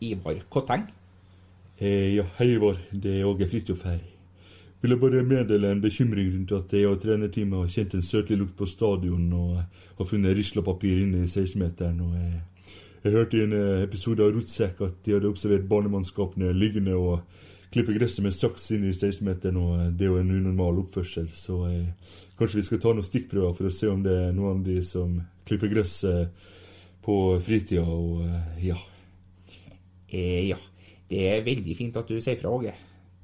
Ivar Kotteng. Eh, hei Ivar. Det er Åge Fridtjof her. Ville bare meddele en bekymring rundt at jeg og trenerteamet har kjent en søtlig lukt på stadion og har funnet rislapapir inne i 16-meteren. jeg, jeg hørte i en eh, episode av Rotsekk at de hadde observert barnemannskapene liggende og klippe gresset med saks inn i 16-meteren, og eh, det er jo en unormal oppførsel. Så eh, kanskje vi skal ta noen stikkprøver for å se om det er noen av de som klipper gresset på fritida, og eh, ja. Eh, ja, det er veldig fint at du sier fra, Åge.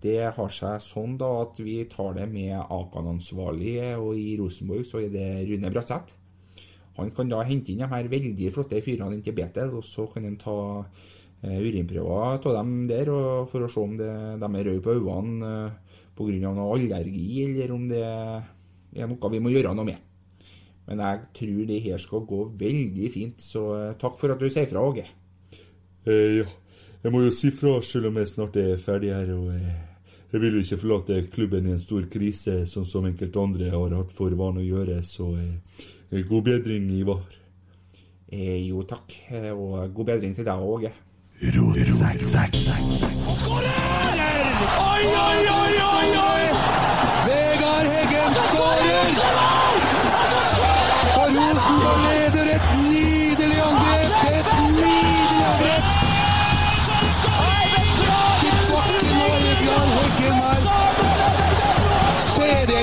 Det har seg sånn da at vi tar det med Akan-ansvarlig, og i Rosenborg så er det Rune Bratseth. Han kan da hente inn de her veldig flotte fyrene inn til Betel, og så kan han ta eh, urinprøver av dem der for å se om det, de er røde på øynene eh, pga. noe allergi, eller om det er noe vi må gjøre noe med. Men jeg tror det her skal gå veldig fint, så eh, takk for at du sier fra, Åge. Ja, jeg må jo si fra selv om jeg snart er ferdig her, og jeg vil jo ikke forlate klubben i en stor krise, sånn som enkelte andre har hatt for vane å gjøre, så eh, god bedring, Ivar. Eh, jo, takk, eh, og god bedring til deg, Åge. Oi, oi, oi, oi, oi!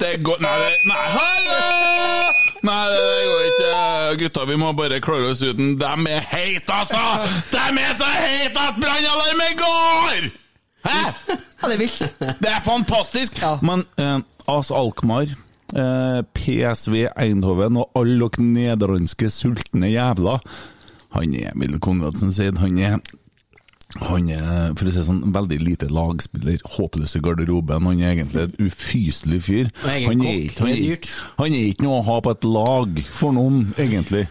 Det går Nei, det, nei hallo! Nei, det, det går ikke. Gutta, vi må bare klare oss uten. Dem er heite, altså! Dem er så heite at brannalarmen går! Hæ? Ja, det er vilt. Det er fantastisk! Men eh, AS Alkmaar, eh, PSV Eindhoven og alle dere nederlandske sultne jævler Han er Emil Konradsen sier han er han er for å si sånn, veldig lite lagspiller, håpløs i garderoben. Han er egentlig et ufyselig fyr. Han er, ikke, han, er han er ikke noe å ha på et lag for noen, egentlig.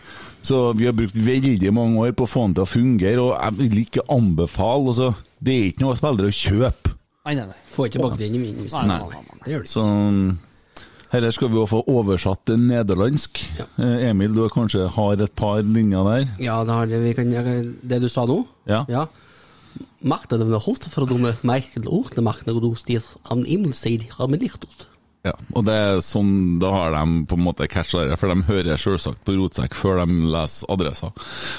Så vi har brukt veldig mange år på å få han til å fungere, og jeg vil ikke anbefale altså, Det er ikke noe spillere å kjøpe. Nei, nei, nei. Får ikke tilbake den i min hvis Nei. Det gjør det ikke. Så her skal vi jo få oversatt til nederlandsk. Ja. Emil, du kanskje har et par linjer der? Ja, det, har, vi kan, det du sa nå? Ja. Macht er eine Hostverdumme, Michael Uchte macht noe du stier am Immelseid har med licht. Ja, og det er sånn, da har de på en måte catcha det, for de hører selvsagt på rotsekk før de leser adressa.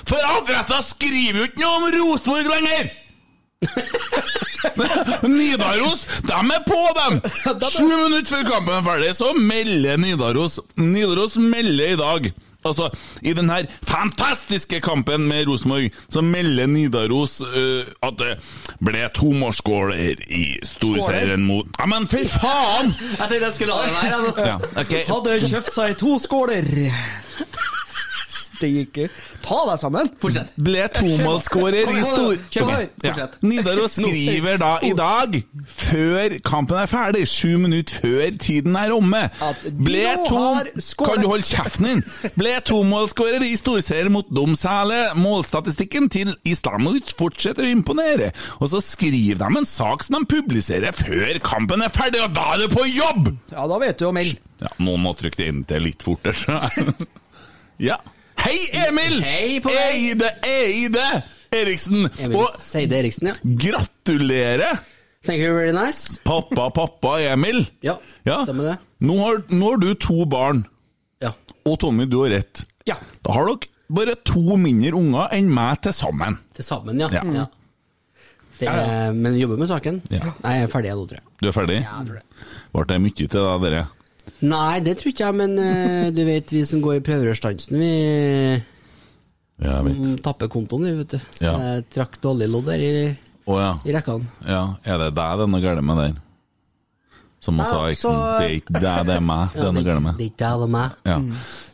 For adressa skriver jo ikke noe om Rosenborg lenger! Nidaros, de er på, dem! Sju minutter før kampen er ferdig, så melder Nidaros Nidaros melder i dag Altså, I den her fantastiske kampen med Rosenborg, så melder Nidaros uh, at det ble tomålsskåler i storserien mot Ja, men for faen! Jeg tenkte jeg skulle la det være. Ja, Okay. Hadde kjøpt seg to skåler. Steike. Ta deg sammen. Fortsett. Ble tomålsskårer i stor... Kjør på. Ok, ja. Nidaros skriver da i dag, før kampen er ferdig, sju minutter før tiden er omme Ble to... Kan du holde kjeften din? Ble tomålsskårer i storseier mot Domsæle. Målstatistikken til Islamovic fortsetter å imponere. Og så skriver de en sak som de publiserer før kampen er ferdig, og da er du på jobb! Ja, da vet du å melde. Ja, noen må trykke det inn til litt fortere. ja. Hei, Emil! Hei på deg. Eide, Eide Eriksen! Emil Og Seide Eriksen, ja. gratulerer! Thank you very nice. Pappa, pappa Emil. Ja, Ja. stemmer det. Nå har, nå har du to barn, Ja. og Tommy, du har rett. Ja. Da har dere bare to mindre unger enn meg til sammen. Til sammen, ja. Ja. ja. Det men jobber med saken. Ja. Nei, jeg er ferdig nå, tror jeg. Du er ferdig? Ja, jeg tror det. Ble det mye til deg, dere? Nei, det tror ikke jeg, men uh, du vet, vi som går i prøverørstansen, vi Ja, jeg mm, tapper kontoen, vi, vet du. Ja. Jeg trakk dårlig lodd der i, oh, ja. i rekkene. ja. Er det deg noe galt med der? Som sa, Ja, Eriksen. så- Det er ikke deg, det er meg. Det er noe galt med. Det er ikke jeg, det er meg. Ja.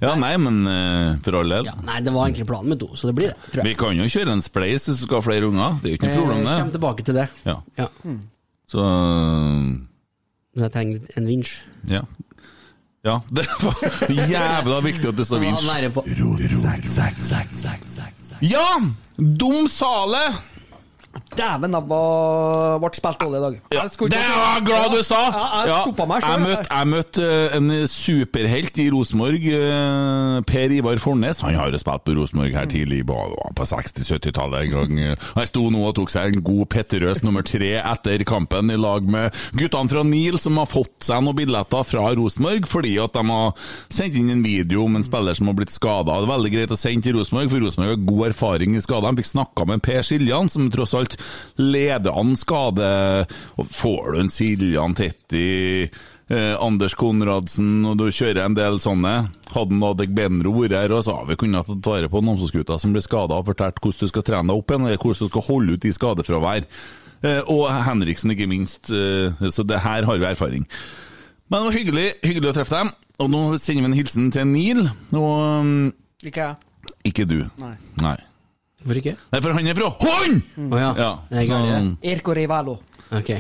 ja, nei, men uh, for all del. Ja, nei, det var egentlig planen med to, så det blir det, tror Vi kan jo kjøre en spleis hvis du skal ha flere unger. Det er jo ikke noe problem, problem, kommer det. tilbake til det. Ja. Ja. Så uh, jeg trenger en vinsj. ja. Ja, det var jævla viktig at du sa vinsj. Ja! Dum Sale! Dæven, det var- ble spilt dårlig i dag. Ja. Det er jeg glad du sa! Ja, jeg Ja, meg selv. jeg møtte, eh, en superhelt i Rosenborg, eh, Per Ivar Fornes. Han har jo spilt på Rosenborg her tidlig på, på 60-70-tallet en gang. eh. Han sto nå og tok seg en god Petterøes nummer tre etter kampen i lag med guttene fra NIL, som har fått seg noen billetter fra Rosenborg fordi at de har sendt inn en video om en spiller som har blitt skada. Veldig greit å sende til Rosenborg, for Rosenborg har god erfaring i skader. De fikk snakka med Per Siljan, som tross alt leder han skade. Får du en Siljan Tetti Eh, Anders Konradsen, og du kjører en del sånne. Hadde Nadek Benro vært her, så har vi kunnet tatt vare på Namsos-gutta som ble skada, og fortalt hvordan du skal trene deg opp igjen, eller hvordan du skal holde ut i skadefravær. Eh, og Henriksen, ikke minst. Eh, så det her har vi erfaring. Men det var hyggelig, hyggelig å treffe dem. Og nå sender vi en hilsen til Neil, og um, Ikke jeg. ikke du. Nei. Nei. Hvorfor ikke? Nei, for han er fra Hånd! Å ja. Ja, Jeg er det. gæren. Erko Rivalo. Ok.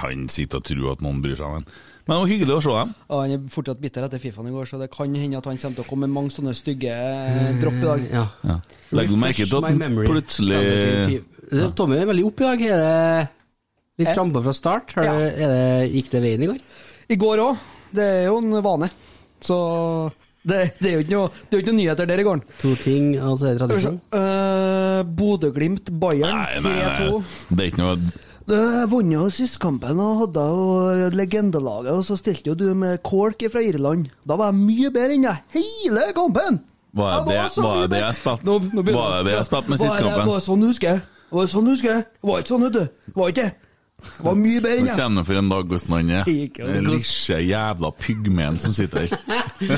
han sitter og tror at noen bryr seg om ham. Men det var hyggelig å se dem. Og han er fortsatt bitter etter Fifaen i går, så det kan hende at han kommer til å komme med mange sånne stygge eh, dropp i dag. Ja. Ja. Legg du merke til at my memory. plutselig Ja. Tommy er veldig opp i dag. Er det litt Eh, frampå fra start? Har det, er det, gikk det veien i går? I går òg. Det er jo en vane. Så det, det er jo ikke noe, det er ikke noe nyheter der i går. To ting, altså er tradisjon? Uh, Bodø-Glimt, Bayern Nei, nei, nei. 3-2. Det er ikke noe Jeg vant jo sist kampen og hadde jo legendelaget, og så stilte jo du med Cork fra Irland. Da var jeg mye bedre enn deg hele kampen! Var det, Jeg så var det det jeg spilte Nå- nå Var det det jeg spilte med det- kampen? Var det sånn du husker? Var det sånn du husker? Var ikke sånn, vet du. Var ikke det. Var mye bedre enn Nå kjenner for en dag hvordan han er. Den lisje jævla pygmeen som sitter her.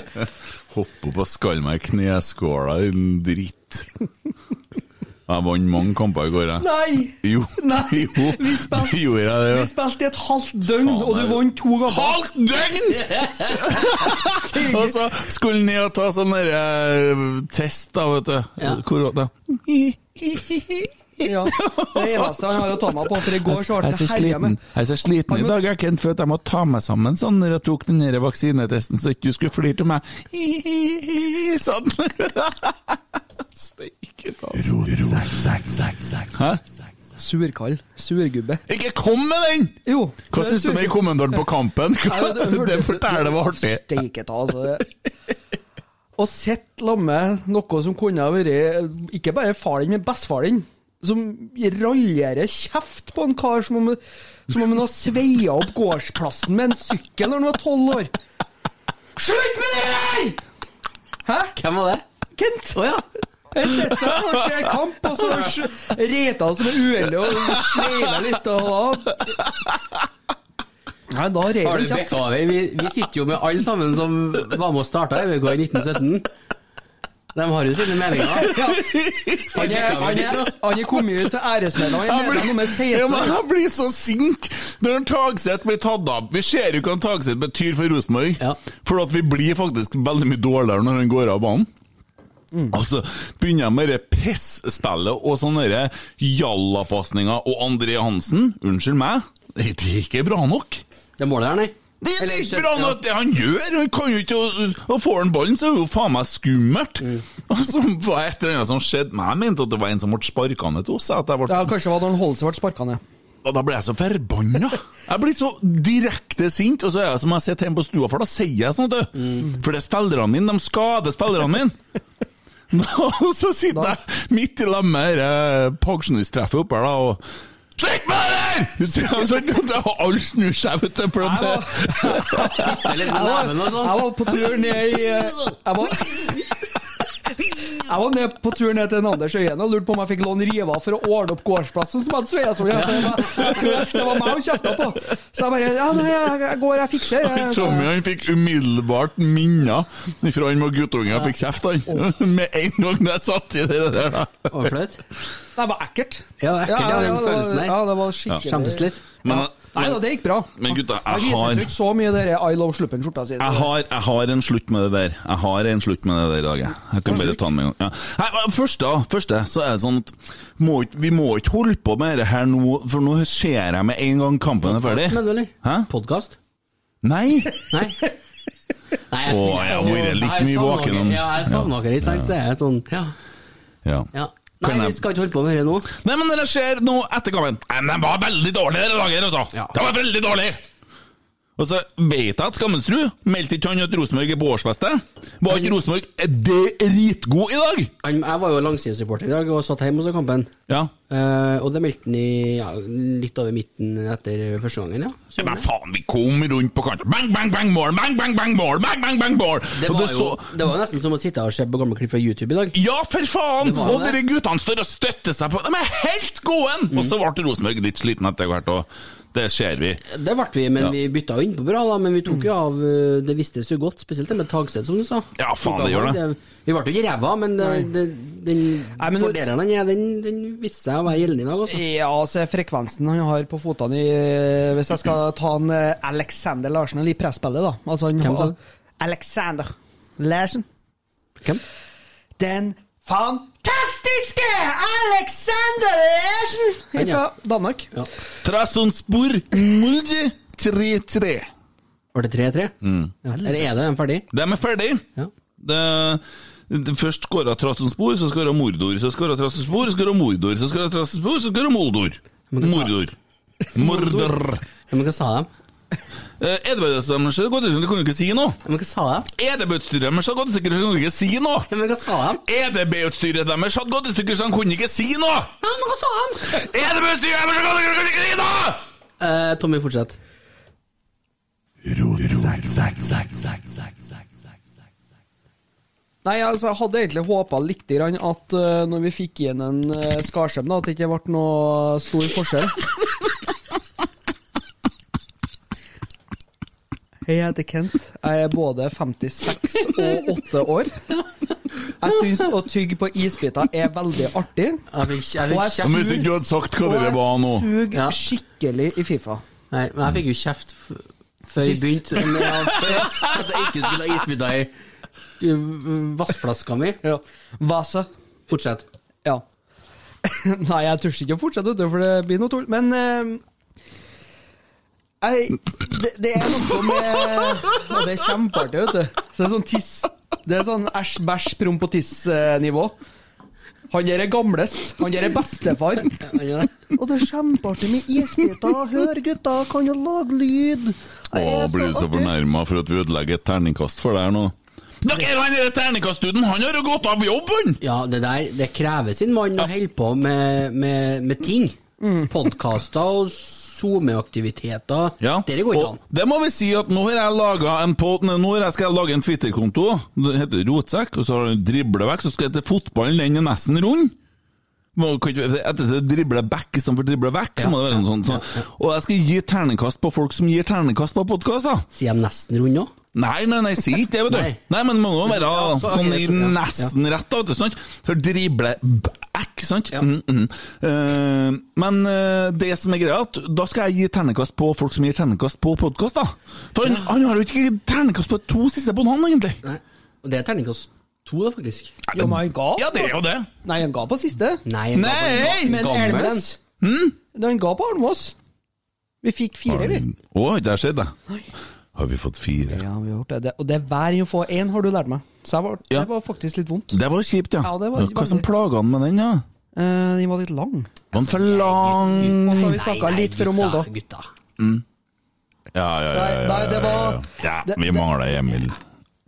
Hopper opp og skaller meg i kneskåla, en dritt. Jeg vant mange kamper i går, jeg. Nei! Jo, Nei! jo, Vi spilte, det jeg det. vi spilte i et halvt døgn, Faen, og du jeg- vant to ganger. Halvt døgn! og så skulle han ned og ta sånn der, eh, test, da, vet du. Ja. Korona. Ja. Det eneste han har å ta meg på, for i går så ble det herja med. jeg er så sliten i dag, jeg, Kent, for at jeg må ta meg sammen sånn når jeg tok den der vaksinetesten, så ikke du skulle flire til meg. Sånn. Steike ta. Hæ? Surkall. Surgubbe. Ikke kom med den! Jo. Hva syns du om kommentaren på kampen? Det forteller Det forteller var artig. Steike ta, altså. Å sitte sammen med noe som kunne ha vært ikke bare far din, men bestefar din. Som raljerer kjeft på en kar som om, som om han har sveia opp gårdsplassen med en sykkel når han var tolv år. Slutt med det der! Hæ? Hvem var det? Kent. Oh, ja. Jeg sitter her og ser kamp, og så reter han som er uheldig og sleiver litt. Og da Nei, da Har han kjeft. Vi, vi sitter jo med alle sammen som var med og starta EVK i 1917. De har jo sine meninger. Ja. Han er, han er, han er kommet ut til æresmedlem. Han er medlem nummer 16. Ja, men jeg blir så sint når Tagseth blir tatt av. Vi ser jo hva Tagseth betyr for Rosenborg. For at vi blir faktisk veldig mye dårligere når han går av banen. Altså, begynner jeg med det pissspillet og sånne jallapasninger og André Hansen, unnskyld meg, det er ikke bra nok. Det målet her, nei. Det er ikke bra noe nok det han gjør! Han kan jo ikke å får han ballen, så er det jo faen meg skummelt! Og så var det et eller annet som skjedde Men Jeg mente at det var en som ble sparka ned til oss. At jeg ble Ja, kanskje det var da han Holse ble sparka ned. og da ble jeg så forbanna. Jeg blir så direkte sint, og så er jeg som jeg sitter hjemme på stua, for da sier jeg sånn, du! du. For det er spillerne mine, de skader spillerne mine. Og så sitter jeg midt i lag med dette pensjonisttreffet oppe her, da, og Med det der! Alle snur seg, vet du. For at det, Jeg var, sånn. jeg var på tur ned i eh, Jeg var, jeg var ned på tur ned til en Anders Øyen og lurte på om jeg fikk låne riva for å ordne opp gårdsplassen som hadde sveia sånn. Det, var- meg hun kjefta på. Så jeg bare Ja, nei, jeg, jeg går, jeg fikser. Jeg, Tommy han fikk umiddelbart minner fra han var guttunge og fikk kjeft, han. Med en gang jeg satt i det der. da. Og flaut. det var ekkelt. Ja, ekkelt, ja, den det var- følelsen der. Ja, det var skikkelig Skjemtes litt. Men, Nei da, det gikk bra. Men gutta, jeg, jeg har seg ikke så mye der I love sluppen-skjorta si. Jeg har, jeg har en slutt med det der. Jeg har en slutt med det der i dag. jeg. Jeg kan bare ta den med en gang. Ja. Nei, først da, første, så er det sånn at må, vi må ikke holde på med det her nå, for nå ser jeg med en gang kampen er ferdig. Hæ? Podkast? Nei! Nei. Nei, Å, jeg har vært litt mye våken Ja, jeg savner dere, ikke sant? Så er jeg sånn, ja. Ja. ja. Nei, vi skal ikke holde på med dette nå. Nei, men når det skjer nå etter kampen Nei, men De var veldig dårlige denne laget. Ja. du. De var veldig dårlige! Og så vet jeg at Skammensrud meldte ikke han at Rosenborg er på årsfeste. Var ikke Rosenborg dritgod i dag? Han, jeg var jo langsidesupporter i dag og satt hjemme og så kampen. Ja. Eh, og det meldte han i ja, litt over midten etter første gangen, ja. Så, Men faen, vi kom rundt på kanten. Bang, bang, bang, mål! Bang, bang, bang, mål! Bang, bang, bang, mål! det, var det jo, det var nesten som å sitte og se på gamle klipp fra YouTube i dag. Ja, for faen! Det Og dere guttene står og støtter seg på De er helt gode! Mm. Og så ble Rosenborg litt sliten etter hvert, og det ser vi. Det ble vi, men Ja. vi bytta jo innpå bra, da. Men vi tok jo av eh, Det vistes jo godt, spesielt det med tagsted som du sa. Ja, faen, det gjør det. Vi ble jo ikke ræva, men det, den men- fordelen han er, den, den viste seg å være gjeldende i dag, altså. Ja, se frekvensen han har på fotene i Hvis jeg skal ta en eh, Alexander Larsen i presspillet, da. Altså, han Hvem sa har? Alexander Larsen. Hvem? Den fantastiske Alexander Han, fra Danmark. Ja. Trasonspor Muldi 3-3. Var det 3-3? Mm. Ja, eller er det den ferdig? De er ferdig. Ja. Det, det først skåra Trasonspor, så skåra Mordor, så skåra Trasonspor, så skåra Mordor, så skåra Trasonspor, så skåra Moldor. Mordor. Mordor. Ja, men hva sa de? Eh, Edvardstømmers det kan du ikke si noe. Men hva sa de? EDB-utstyret deres hadde gått i stykker, så du ikke si noe. Men hva sa de? EDB-utstyret deres hadde gått i stykker, så de kunne ikke si noe. Ja, men hva sa han? EDB-utstyret deres hadde gått i stykker, så han kunne ikke si noe. Eh, Tommy, fortsett. Nei, altså, jeg hadde egentlig håpa litt grann at uh, når vi fikk igjen en uh, Skarsheim, da, at det ikke ble noe stor forskjell. Hei, jeg heter Kent. Jeg er både 56 og 8 år. Jeg syns å tygge på isbiter er veldig artig. Jeg fikk, jeg Og jeg suger, Hvis ikke du hadde sagt hva det var nå. Og jeg suger skikkelig i Fifa. Nei, men jeg fikk jo kjeft før jeg begynte med at, at jeg ikke skulle ha isbiter i vassflaska mi. Ja. Vase. Fortsett. Ja. Nei, jeg tør ikke å fortsette, for det blir noe tull. Men eh, jeg, det, det er noe med ja, det er kjempeartig, vet du. Så det er sånn tiss Det er sånn æsj, bæsj, promp og tiss-nivå. Han der er gamlest. Han der er bestefar. Ja, Og det er kjempeartig med isbiter. Hør, gutta, kan jo lage lyd. Å, blir du så fornærma for at vi ødelegger et terningkast for deg her nå? Dere, han der terningkastduden, han har jo gått av jobb, han! Ja, det der det krever sin mann å holde på med, med, med ting. Podkaster og SoMe-aktiviteter. Ja, Det går ikke an. det må vi si at nå har jeg laga en på, nå skal jeg lage en Twitter-konto. Det heter Rotsekk, og så har du driblevekk, så skal jeg til fotballen, den er nesten rund. Etter det drible back istedenfor drible vekk, så må det være noe sånt. Så. Og jeg skal gi terningkast på folk som gir terningkast på podkast, da. Sier de nesten rund nå? Nei, nei, nei, si ikke det, vet du. Nei. Nei, men det må jo være Ja, så- sånn i ja, nesten rett, da, vet du. Sant? For drible back, sant? Mm, mm. Uh, men uh, det som er greia, at da skal jeg gi ternekast på folk som gir ternekast på podkast, da. For han, han har jo ikke ternekast på to siste på han, egentlig. Nei. Og det er ternekast to, da, faktisk. Jo, men han ga Ja, det er jo det. Nei, han ga på siste. Nei! jeg ga på en Nei! Men gammel en. Han ga på Almås. Vi fikk fire, vi. Å, har ikke det skjedd, det? Har vi fått fire? Ja, vi har gjort det. det. Og det er hver å få én, har du lært meg. Så jeg var, Ja. det var faktisk litt vondt. Det var kjipt, ja. Ja, det var Hva som plaga han med den, ja? Eh, den var litt lang. Var den for lang? Og så vi snakka litt for om Molde. Gutta. Ja, ja, ja. ja, Nei, nei, det var ja, vi mangla Emil.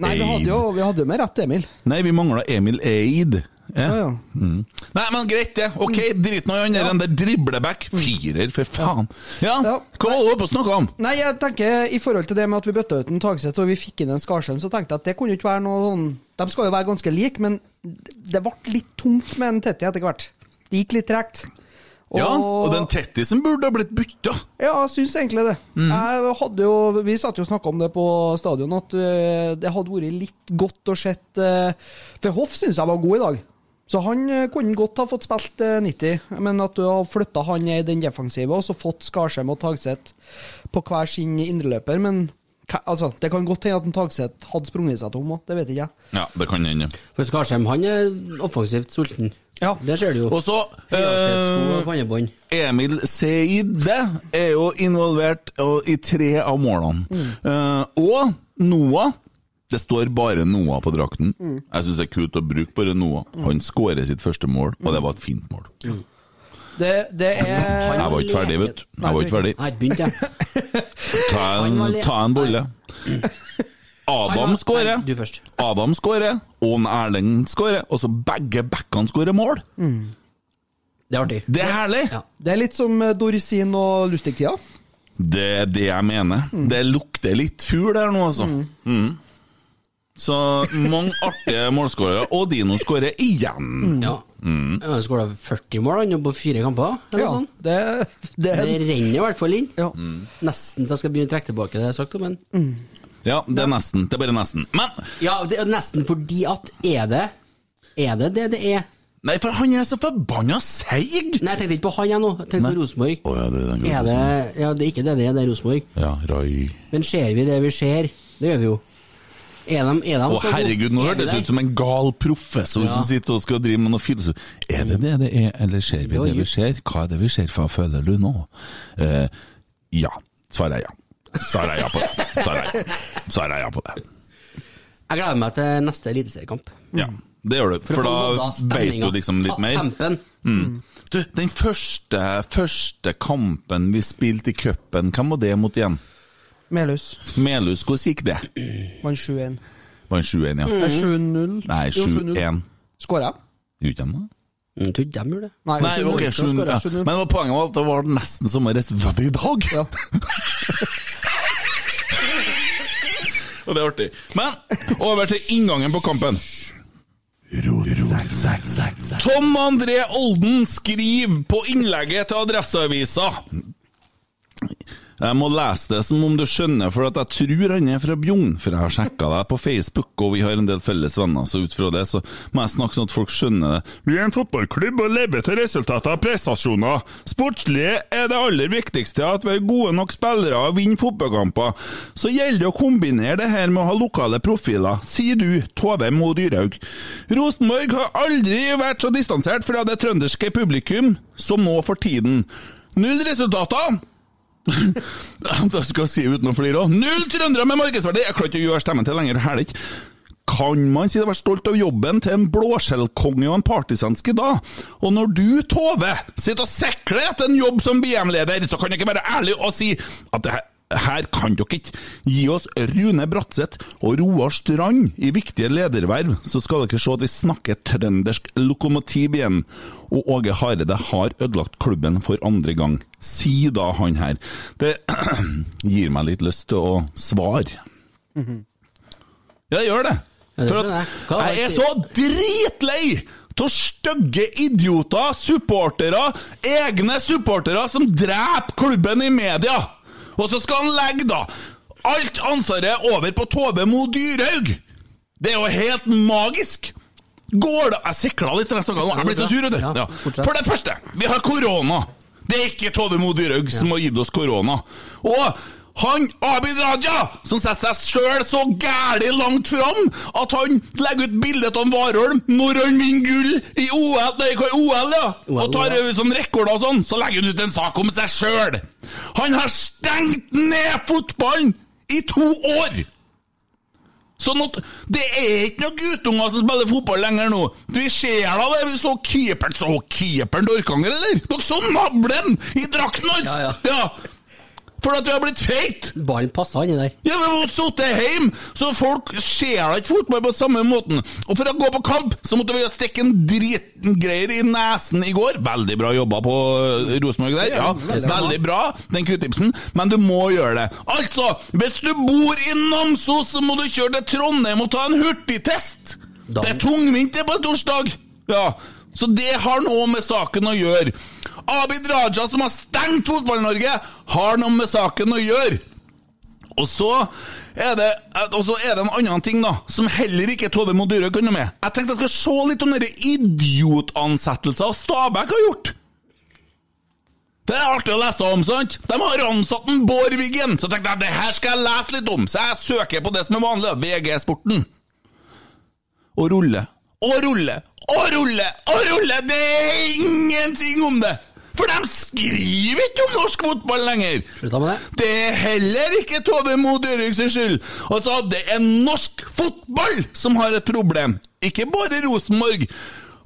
Nei, vi hadde jo vi hadde med rett, Emil. Nei, vi mangla Emil Eid. Ja. Ja. Mm. Nei, men greit det. Ok, drit nå i han der der dribleback. Firer, for faen. Ja, Ja. hva var det du å snakke om? Nei, jeg tenker i forhold til det med at vi bøtta ut en Tagseth og vi fikk inn en Skarsheim, så tenkte jeg at det kunne ikke være noe sånn De skal jo være ganske like, men det ble litt tungt med en Tetti etter hvert. Det gikk litt tregt. Ja, og den Tettisen burde ha blitt bytta. Ja, jeg syns egentlig det. Jeg hadde jo, Vi satt jo og snakka om det på stadion, at eh, det hadde vært litt godt å sett eh, For Hoff syns jeg var god i dag. Så han eh, kunne godt ha fått spilt eh, 90, men at du har flytta han i den defensive og så fått Skarsheim og Tagseth på hver sin indreløper. Men altså, det kan godt hende at Tagseth hadde sprunget seg tom òg, det vet ikke jeg. Ja, det kan hende. For Skarsheim, han er offensivt sulten. Ja. Det ser du jo. Og så eh. Emil Seide er jo involvert eh, i tre av målene. Eh, og Noah Det står bare Noah på drakten. Jeg syns det er kult å bruke bare Noah. Han skårer sitt første mål, og det var et fint mål. Det, det er Jeg var ikke ferdig, vet du. Jeg var ikke ferdig. Nei, har begynt, jeg. Ta en, ta en bolle. Adam skårer. Nei, Du først. Adam skårer, og en Erlend skårer, og så begge backene skårer mål. Det er artig. Det er herlig! Ja. Det er litt som Dorisin og Lustig-tida. Det er det jeg mener. Det lukter litt fugl her nå, altså. Mm. Så mange artige målskårere, og Dino skårer igjen. Ja. Mm. Han skåra 40 mål han, på fire kamper, eller Ja, sånt. det, det, Det renner i hvert fall inn. Ja. Nesten så jeg skal begynne å trekke tilbake det jeg har sagt, men Ja, det er nesten. Det er bare nesten. Men Ja, det er nesten fordi at Er det Er det det det er? Nei, for han er så forbanna seig! Nei, jeg tenkte ikke på han, jeg nå. Jeg tenkte på Rosenborg. Oh, ja, det er Er det Ja, det er ikke det det er, det er Rosenborg. Ja, Rai. Men ser vi det vi ser? Det gjør vi jo. Er de, er de Å herregud, nå hørtes det ut som en gal professor Ja. som sitter og skal drive med noe filosofi. Er det det det er, eller ser vi Det det vi ser? Hva er det vi ser, hva føler du nå? Eh, ja. Svarer jeg ja. Svarer jeg ja på det. Svarer jeg, svarer jeg ja på det. Jeg gleder meg til neste eliteseriekamp. Ja, det gjør du. For da veit du liksom litt mer. Mm. Du, den første, første kampen vi spilte i cupen, hvem var det mot igjen? Melhus. Melhus, hvordan gikk det? Vant 7-1. Vant 7-1, ja? Det er 7-0. Nei, 7-1. Skåra jeg? Gjorde de det? Jeg tror ikke de gjorde det. Nei, Nei, ok, 7-0. ja. Men 7-0. Men poenget var at det var nesten samme resultat i dag. Ja. Og det er artig. Men over til inngangen på kampen. Tom André Olden skriver på innlegget til Adresseavisa jeg må lese det som om du skjønner, for jeg tror han er fra Bjugn. For jeg har sjekka deg på Facebook, og vi har en del felles venner, så ut fra det så må jeg snakke sånn at folk skjønner det. Vi er en fotballklubb og lever til resultater og prestasjoner. Sportslig er det aller viktigste at vi er gode nok spillere og vinner fotballkamper. Så gjelder det å kombinere det her med å ha lokale profiler, sier du, Tove Mo Dyrhaug. Rosenborg har aldri vært så distansert fra det trønderske publikum som nå for tiden. Null resultater! Det skal jeg si uten å flire òg. Null trøndere med markedsverdi! Jeg klarer ikke å gjøre stemmen til lenger. Herlig. Kan man si det var stolt av jobben til en blåskjellkonge og en partisanske da? Og når du, Tove, sitter og sikler etter en jobb som BM-leder, så kan jeg ikke være ærlig og si at det her her kan dere ikke. Gi oss Rune Bratseth og Roar Strand i viktige lederverv, så skal dere se at vi snakker trøndersk lokomotiv igjen. Og Åge Hareide har ødelagt klubben for andre gang. Si da han her. Det gir meg litt lyst til å svare. Ja, det gjør det. For at jeg er så dritlei av stygge idioter, supportere, egne supportere som dreper klubben i media. Og så skal han legge da alt ansvaret over på Tove Mo Dyrhaug! Det er jo helt magisk! Går det Jeg sikla litt, snakket nå. jeg er blitt så sur, vet du. Ja. For det første, vi har korona. Det er ikke Tove Mo Dyrhaug som har gitt oss korona. Og han Abid Raja, som setter seg sjøl så gæli langt fram at han legger ut bilde av Warholm når han vinner gull i OL, nei, OL, ja, og tar ut sånn rekorder og sånn, så legger han ut en sak om seg sjøl. Han har stengt ned fotballen i to år! Sånn at Det er ikke noen guttunger som spiller fotball lenger nå. Vi ser da det. Vi så keeperen Så keeperen til Orkanger, eller? Dere så navlen i drakten hans! Ja, ja. For at vi har blitt feit! Ballen passa inni der. Ja, men vi måtte sitte hjemme, så folk ser ikke fotball på samme måten. Og for å gå på kamp, så måtte vi stikke en dritgreier i nesen i går. Veldig bra jobba på eh, Rosenborg der. Ja, veldig bra, den q-tipsen, men du må gjøre det. Altså, hvis du bor i Namsos, så må du kjøre til Trondheim og ta en hurtigtest. Det er tungvint det på en torsdag. Ja, så det har noe med saken å gjøre. Abid Raja, som har stengt Fotball-Norge, har noe med saken å gjøre. Og så er det, og så er det en annen ting da, som heller ikke Tove Mo kunne med. Jeg tenkte jeg skal se litt om dere idiotansettelser Stabæk har gjort. Det er artig å lese om, sant? De har ansatt en Bård Wiggen. Så tenkte jeg det her skal jeg lese litt om, så jeg søker på det som er vanlig. VG-sporten. Og rulle. Og rulle. Og rulle. Og rulle. Det er ingenting om det! For de skriver ikke om norsk fotball lenger! Det. Det er heller ikke Tove Mo Dyrhaug sin skyld. Altså, det er norsk fotball som har et problem, ikke bare Rosenborg.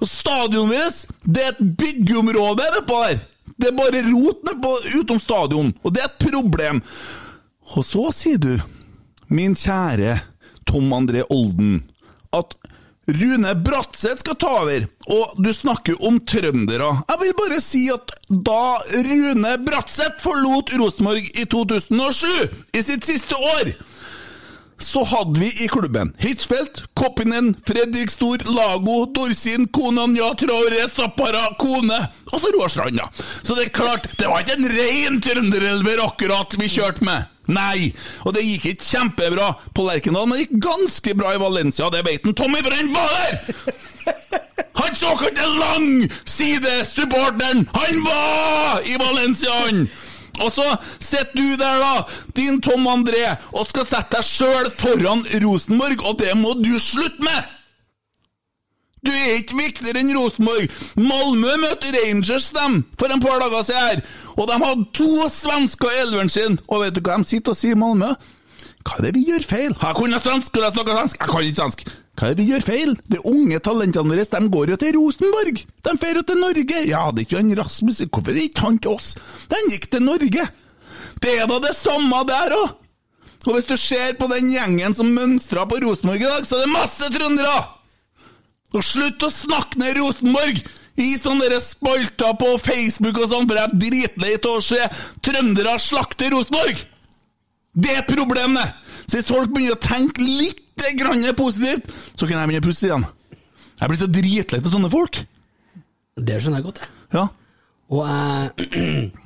Og Stadionet vårt, det er et byggeområde nedpå der. Det er bare rot nedpå utom stadion, og det er et problem. Og så sier du, min kjære Tom André Olden, at Rune Bratseth skal ta over, og du snakker om trøndere. Jeg vil bare si at da Rune Bratseth forlot Rosenborg i 2007, i sitt siste år, så hadde vi i klubben Hitchfeldt, Koppinen, Fredrik Stor, Lago, Dorsin, Konanja, Traore, Zappara, Kone og så Roar Strand, da. Så det er klart, det var ikke en rein trønderelver akkurat vi kjørte med. Nei, og det gikk ikke kjempebra på Lerkendal, men det gikk ganske bra i Valencia, det veit Tommy, for han var der! Han såkalte langside-supporteren, han var i Valencia, han! Og så sitter du der, da, din Tom André, og skal sette deg sjøl foran Rosenborg, og det må du slutte med! Du er ikke viktigere enn Rosenborg. Malmö møtte Rangers dem for en par dager siden her, og de hadde to svensker i elveren sin. Og vet du hva de sitter og sier i Malmö? Hva er det vi gjør feil? Jeg kunne svensk, kunne jeg snakka svensk? Jeg kan ikke svensk. Hva er det vi gjør feil? De unge talentene våre de går jo til Rosenborg. De drar jo til Norge. Ja, det er ikke han Rasmus Hvorfor er ikke han til oss? Den gikk til Norge. Det er da det samme der òg. Og hvis du ser på den gjengen som mønstra på Rosenborg i dag, så er det masse trøndere! Og slutt å snakke ned Rosenborg i sånne spalter på Facebook og sånn, for jeg er dritlei av å se trøndere slakte Rosenborg! Det er problemet! Så hvis folk begynner å tenke litt grann positivt, så kan jeg begynne å puste igjen. Jeg blir så dritlei av sånne folk. Det skjønner jeg godt, jeg. Ja. Og jeg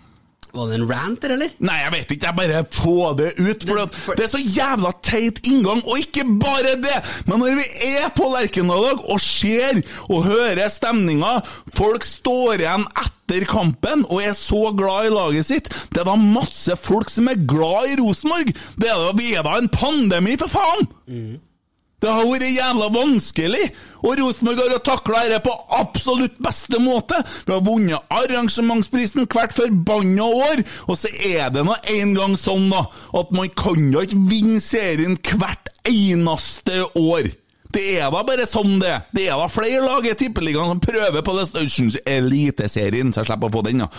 Var det en rant der, eller? Nei, jeg vet ikke, jeg bare få det ut. For at det er så jævla teit inngang, og ikke bare det! Men når vi er på Lerkendal og ser og hører stemninga, folk står igjen etter kampen og er så glad i laget sitt, det er da masse folk som er glad i Rosenborg! Det er da, vi er da en pandemi, for faen! Det har vært jævla vanskelig, og Rosenborg har takla dette på absolutt beste måte. Vi har vunnet arrangementsprisen hvert forbanna år, og så er det nå en gang sånn da, at man kan jo ikke vinne serien hvert eneste år. Det er da bare sånn det. Det er da flere lag i Tippeligaen som prøver på det Eliteserien, så jeg slipper å få den, da.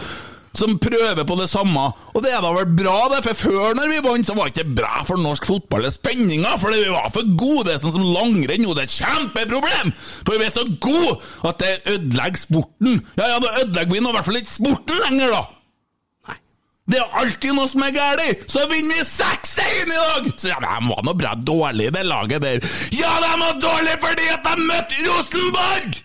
Som prøver på det samme. Og det er da vel bra, det, for før når vi vant, så var det ikke bra for norsk fotball. Det er spenninga, fordi vi var for gode. Det er sånn som langrenn nå, det er et kjempeproblem! For vi er så gode at det ødelegger sporten. Ja, ja, da ødelegger vi nå i hvert fall ikke sporten lenger, da! Det er alltid noe som er galt! Så vinner vi 6-1 i dag! Så ja, De var nå bra dårlige, det laget der. Ja, de var dårlige fordi at de møtte Rosenborg!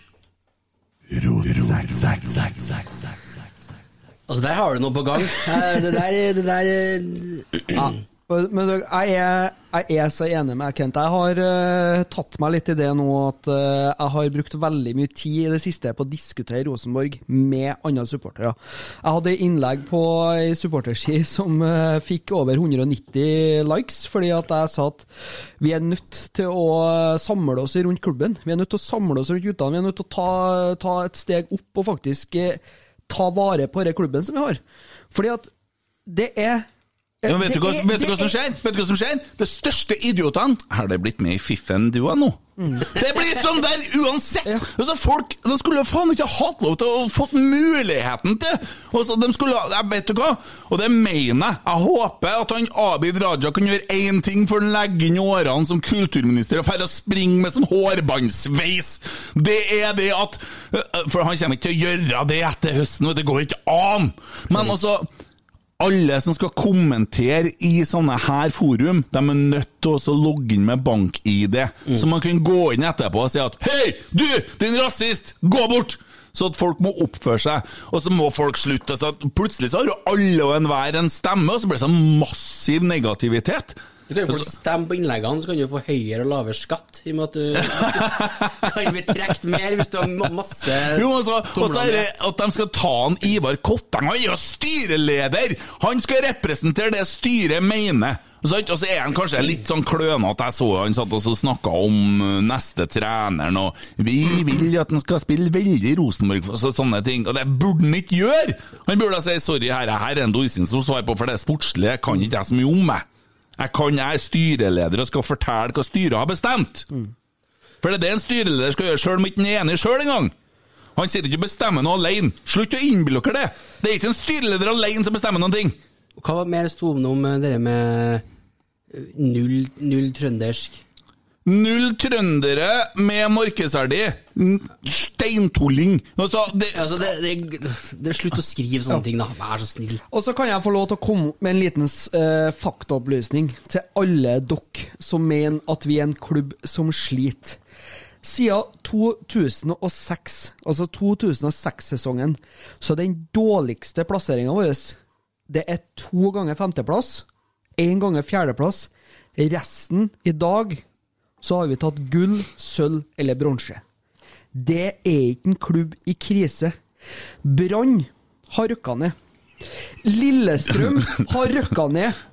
Altså, der har du noe på gang. Eh, Det der, det der eh, Ja. Men jeg er, jeg er så enig med Kent. Jeg har uh, tatt meg litt i det nå at uh, jeg har brukt veldig mye tid i det siste på å diskutere Rosenborg med andre supportere. Jeg hadde innlegg på ei supporterski som uh, fikk over 190 likes, fordi at jeg sa at vi er nødt til å samle oss rundt klubben. Vi er nødt til å samle oss rundt guttene. Vi er nødt til å ta, ta et steg opp og faktisk eh, ta vare på denne klubben som vi har. Fordi at det er Ja, vet, du hva, vet du hva som er- skjer? Vet du hva som skjer? De største idiotene Har det blitt med i fiffen du er nå? Det blir sånn der uansett! Altså, folk de skulle faen ikke hatt lov til å fått muligheten til altså, de skulle, jeg Vet du hva? Og det mener jeg. Jeg håper at han Abid Raja kan gjøre én ting for å legge inn årene som kulturminister og drar og springe med sånn hårbåndsveis. Det er det at For han kommer ikke til å gjøre det etter høsten, og det går ikke an! Men altså alle som skal kommentere i sånne her forum, de er nødt til å logge inn med bank-ID. Så man kan gå inn etterpå og si at Hei, du, din rasist! Gå bort! Så at folk må oppføre seg. Og så må folk slutte. Så plutselig så har jo alle og enhver en stemme, og så blir det sånn massiv negativitet. Du kan jo folk stemme på innleggene, så kan du få høyere og lavere skatt. I og med at du kan bli trukket mer hvis du har masse Jo, altså, og så er det at de skal ta han Ivar Kotteng. Han er jo styreleder! Han skal representere det styret mener. Og så er han kanskje litt sånn klønete. Jeg så han satt og snakka om uh, neste treneren, og vi vil at han skal spille veldig Rosenborg og så, sånne ting. Og det burde han ikke gjøre! Han burde si sorry, her, her er en Dorsin som svarer på, for det sportslige kan ikke jeg så mye om. Jeg Jeg kan, jeg er styreleder og skal fortelle hva styret har bestemt. For det er det en styreleder skal gjøre, sjøl om ikke han er enig sjøl engang. Han sitter ikke og bestemmer noe alene. Slutt å innbille dere det! Det er ikke en styreleder alene som bestemmer noen ting. Hva var mer det om eh, det med eh, null, null trøndersk? Null trøndere med markedsverdi. Steintulling. Altså, det, Altså, det, det, det er slutt å skrive sånne ting, da. Vær så snill. Og så kan jeg få lov til å komme med en liten uh, faktaopplysning til alle dere som mener at vi er en klubb som sliter. Siden 2006, altså 2006-sesongen, så er den dårligste plasseringa vår det er to ganger femteplass, én ganger fjerdeplass. Resten i dag så har vi tatt gull, sølv eller bronse. Det er ikke en klubb i krise. Brann har rykka ned. Lillestrøm har rykka ned.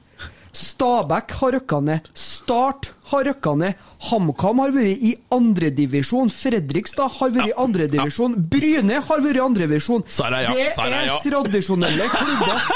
Stabæk har rykka ned. Start har rykka ned. HamKam har vært i andredivisjon. Fredrikstad har vært i andredivisjon. Bryne har vært i andredivisjon. Sara. Det er tradisjonelle klubber.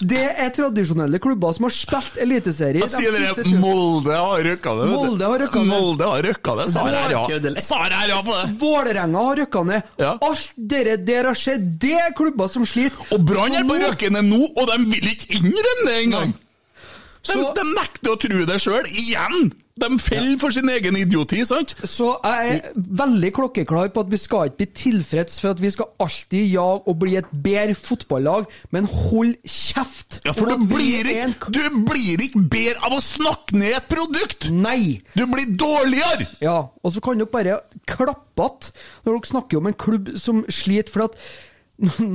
Det. Er tradisjonelle klubber som har spilt eliteserie. Sier dere? Molde har røkka det. Molde har røkka ned. Molde har røkka det. Sara er ja. Køddelig. Sara ja på det. Vålerenga har rykka ned. Alt dere der har skjedd, det er klubber som sliter. Og Brann er på røkkene nå, og de vil ikke innrømme det engang! De, Så- de nekter å tro det sjøl, igjen! De faller for sin egen idioti, sant? Så jeg er veldig klokkeklar på at vi skal ikke bli tilfreds for at vi skal alltid jage og bli et bedre fotballag, men hold kjeft! Ja, For du blir, ikke, en du blir ikke bedre av å snakke ned et produkt! Nei! Du blir dårligere! Ja, og så kan dere bare klappe att når dere snakker om en klubb som sliter, for at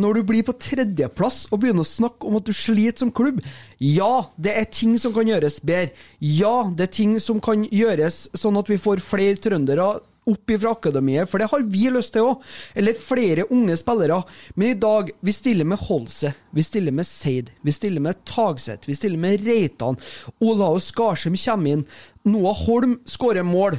når du blir på tredjeplass og begynner å snakke om at du sliter som klubb Ja, det er ting som kan gjøres bedre. Ja, det er ting som kan gjøres sånn at vi får flere trøndere opp fra akademiet, for det har vi lyst til òg. Eller flere unge spillere. Men i dag, vi stiller med Holse, vi stiller med Seid, vi stiller med Tagseth, vi stiller med Reitan. Olaus Skarsheim kommer inn. Noah Holm skårer mål.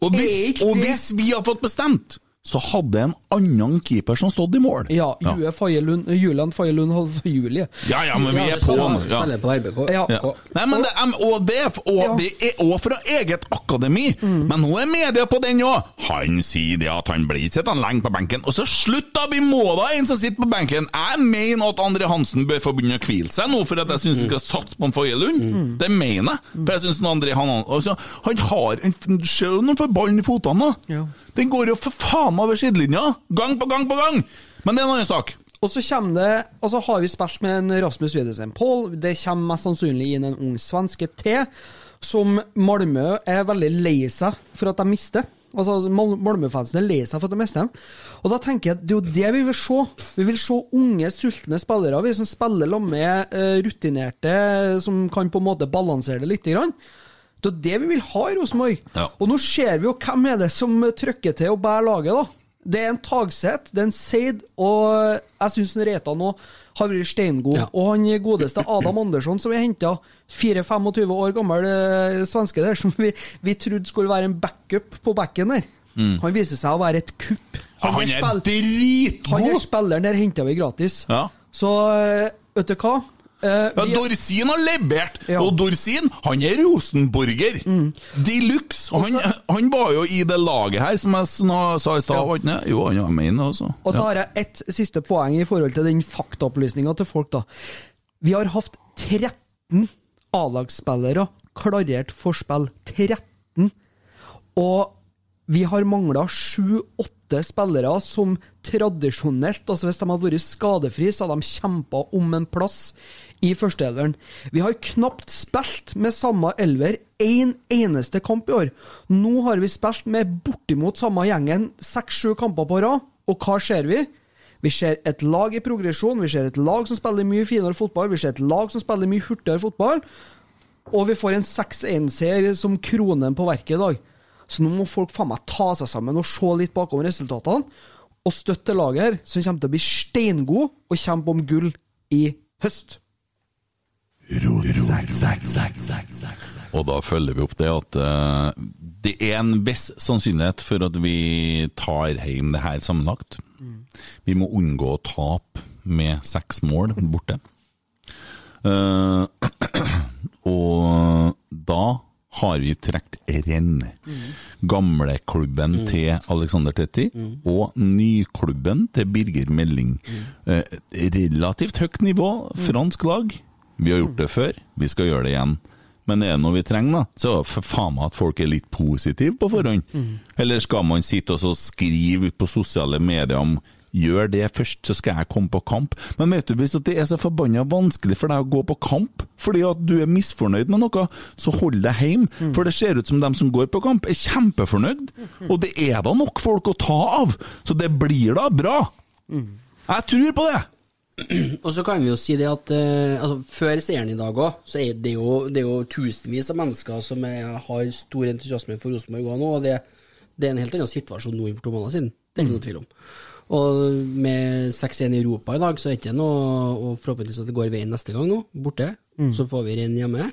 Og hvis, og hvis vi har fått bestemt, så hadde en annen keeper som stått i mål. Ja, Jue Faye Lund, Julian Faye Lund Holm- Julie. Ja, ja, men vi er på han. Ja. Spiller på RBK. Ja. Ja. Nei, men det, er- og det, og det er òg fra eget akademi, men nå er media på den òg. Han sier det at han blir sittende lenge på benken. Og så slutt, da! Vi må da en som sitter på benken! Jeg mener at Andre Hansen bør få begynne å hvile seg nå, for at jeg syns vi skal satse på en Faye Lund. Det mener jeg. For jeg synes André han, altså, han har en Se når han får ballen i føttene, da! Ja. Den går jo for faen meg over sidelinja! Gang på gang på gang! Men det er en annen sak. Og så det Og så har vi spilt med en Rasmus Widersen Paul. Det kommer mest sannsynlig inn en ung svenske til, som Malmö er veldig lei seg for at de mister. Altså, Mal- Malmö-fansen er lei seg for at de mister dem. Og da tenker jeg at det er jo det vi vil se. Vi vil se unge, sultne spillere, vi som spiller sammen med eh, rutinerte, som kan på en måte balansere det litt. Grann. Det er det vi vil ha i Rosenborg. Ja. Og nå ser vi jo hvem er det som trykker til å bære laget, da. Det er en Tagseth, det er en Seid, og jeg syns Reitan nå har vært steingod. Ja. Og han godeste Adam Andersson, som vi henta, 4-25 år gammel eh, svenske der, som vi, vi trodde skulle være en backup på backen der. Han viser seg å være et kupp. Mm. Han er, er dritgod! Han er spilleren der henta vi gratis. Ja. Så eh, vet du hva? Eh, Ja, Dorsin har levert, Ja. og Dorsin han er rosenborger. De luxe. Han, han var jo i det laget her, som jeg sa i stad. Ja. Jo, han var med inn altså. Og så har jeg ett siste poeng i forhold til den faktaopplysninga til folk, da. Vi har hatt 13 A-lagsspillere klarert for spill. 13. Og vi har mangla sju-åtte spillere som tradisjonelt, altså hvis de hadde vært skadefri, så hadde de kjempa om en plass i førsteelveren. Vi har knapt spilt med samme elver én eneste kamp i år. Nå har vi spilt med bortimot samme gjengen seks-sju kamper på rad, og hva ser vi? Vi ser et lag i progresjon, vi ser et lag som spiller mye finere fotball, vi ser et lag som spiller mye hurtigere fotball, og vi får en 6-1-seier som kronen på verket i dag. Så nå må folk faen meg ta seg sammen og se litt bakom resultatene, og støtte laget her, som kommer til å bli steingod og kjempe om gull i høst. Og da følger vi opp det at uh, det er en viss sannsynlighet for at vi tar hjem det her sammenlagt. Vi må unngå å tape med seks mål borte. Uh, og da har vi trukket renn. Gamleklubben til Alexander Tetti og nyklubben til Birger Melding. Eh, relativt høyt nivå, fransk lag. Vi har gjort det før, vi skal gjøre det igjen. Men er det noe vi trenger, da, så for faen meg at folk er litt positive på forhånd. Eller skal man sitte og skrive ut på sosiale medier om Gjør det først, så skal jeg komme på kamp. Men vet du, hvis det er så forbanna vanskelig for deg å gå på kamp fordi at du er misfornøyd med noe, så hold deg hjemme. For det ser ut som dem som går på kamp, er kjempefornøyd. Og det er da nok folk å ta av. Så det blir da bra. Jeg tror på det. Og så kan vi jo si det at eh, altså, før seieren i dag òg, så er det jo, det er jo tusenvis av mennesker som er, har stor entusiasme for Rosenborg òg nå, og det, det er en helt annen situasjon nå enn for to måneder siden. Det er ikke noe tvil om. Og med 6-1 i Europa i dag, så er det ikke noe Og forhåpentligvis at det går veien neste gang nå, borte. Så får vi renn hjemme.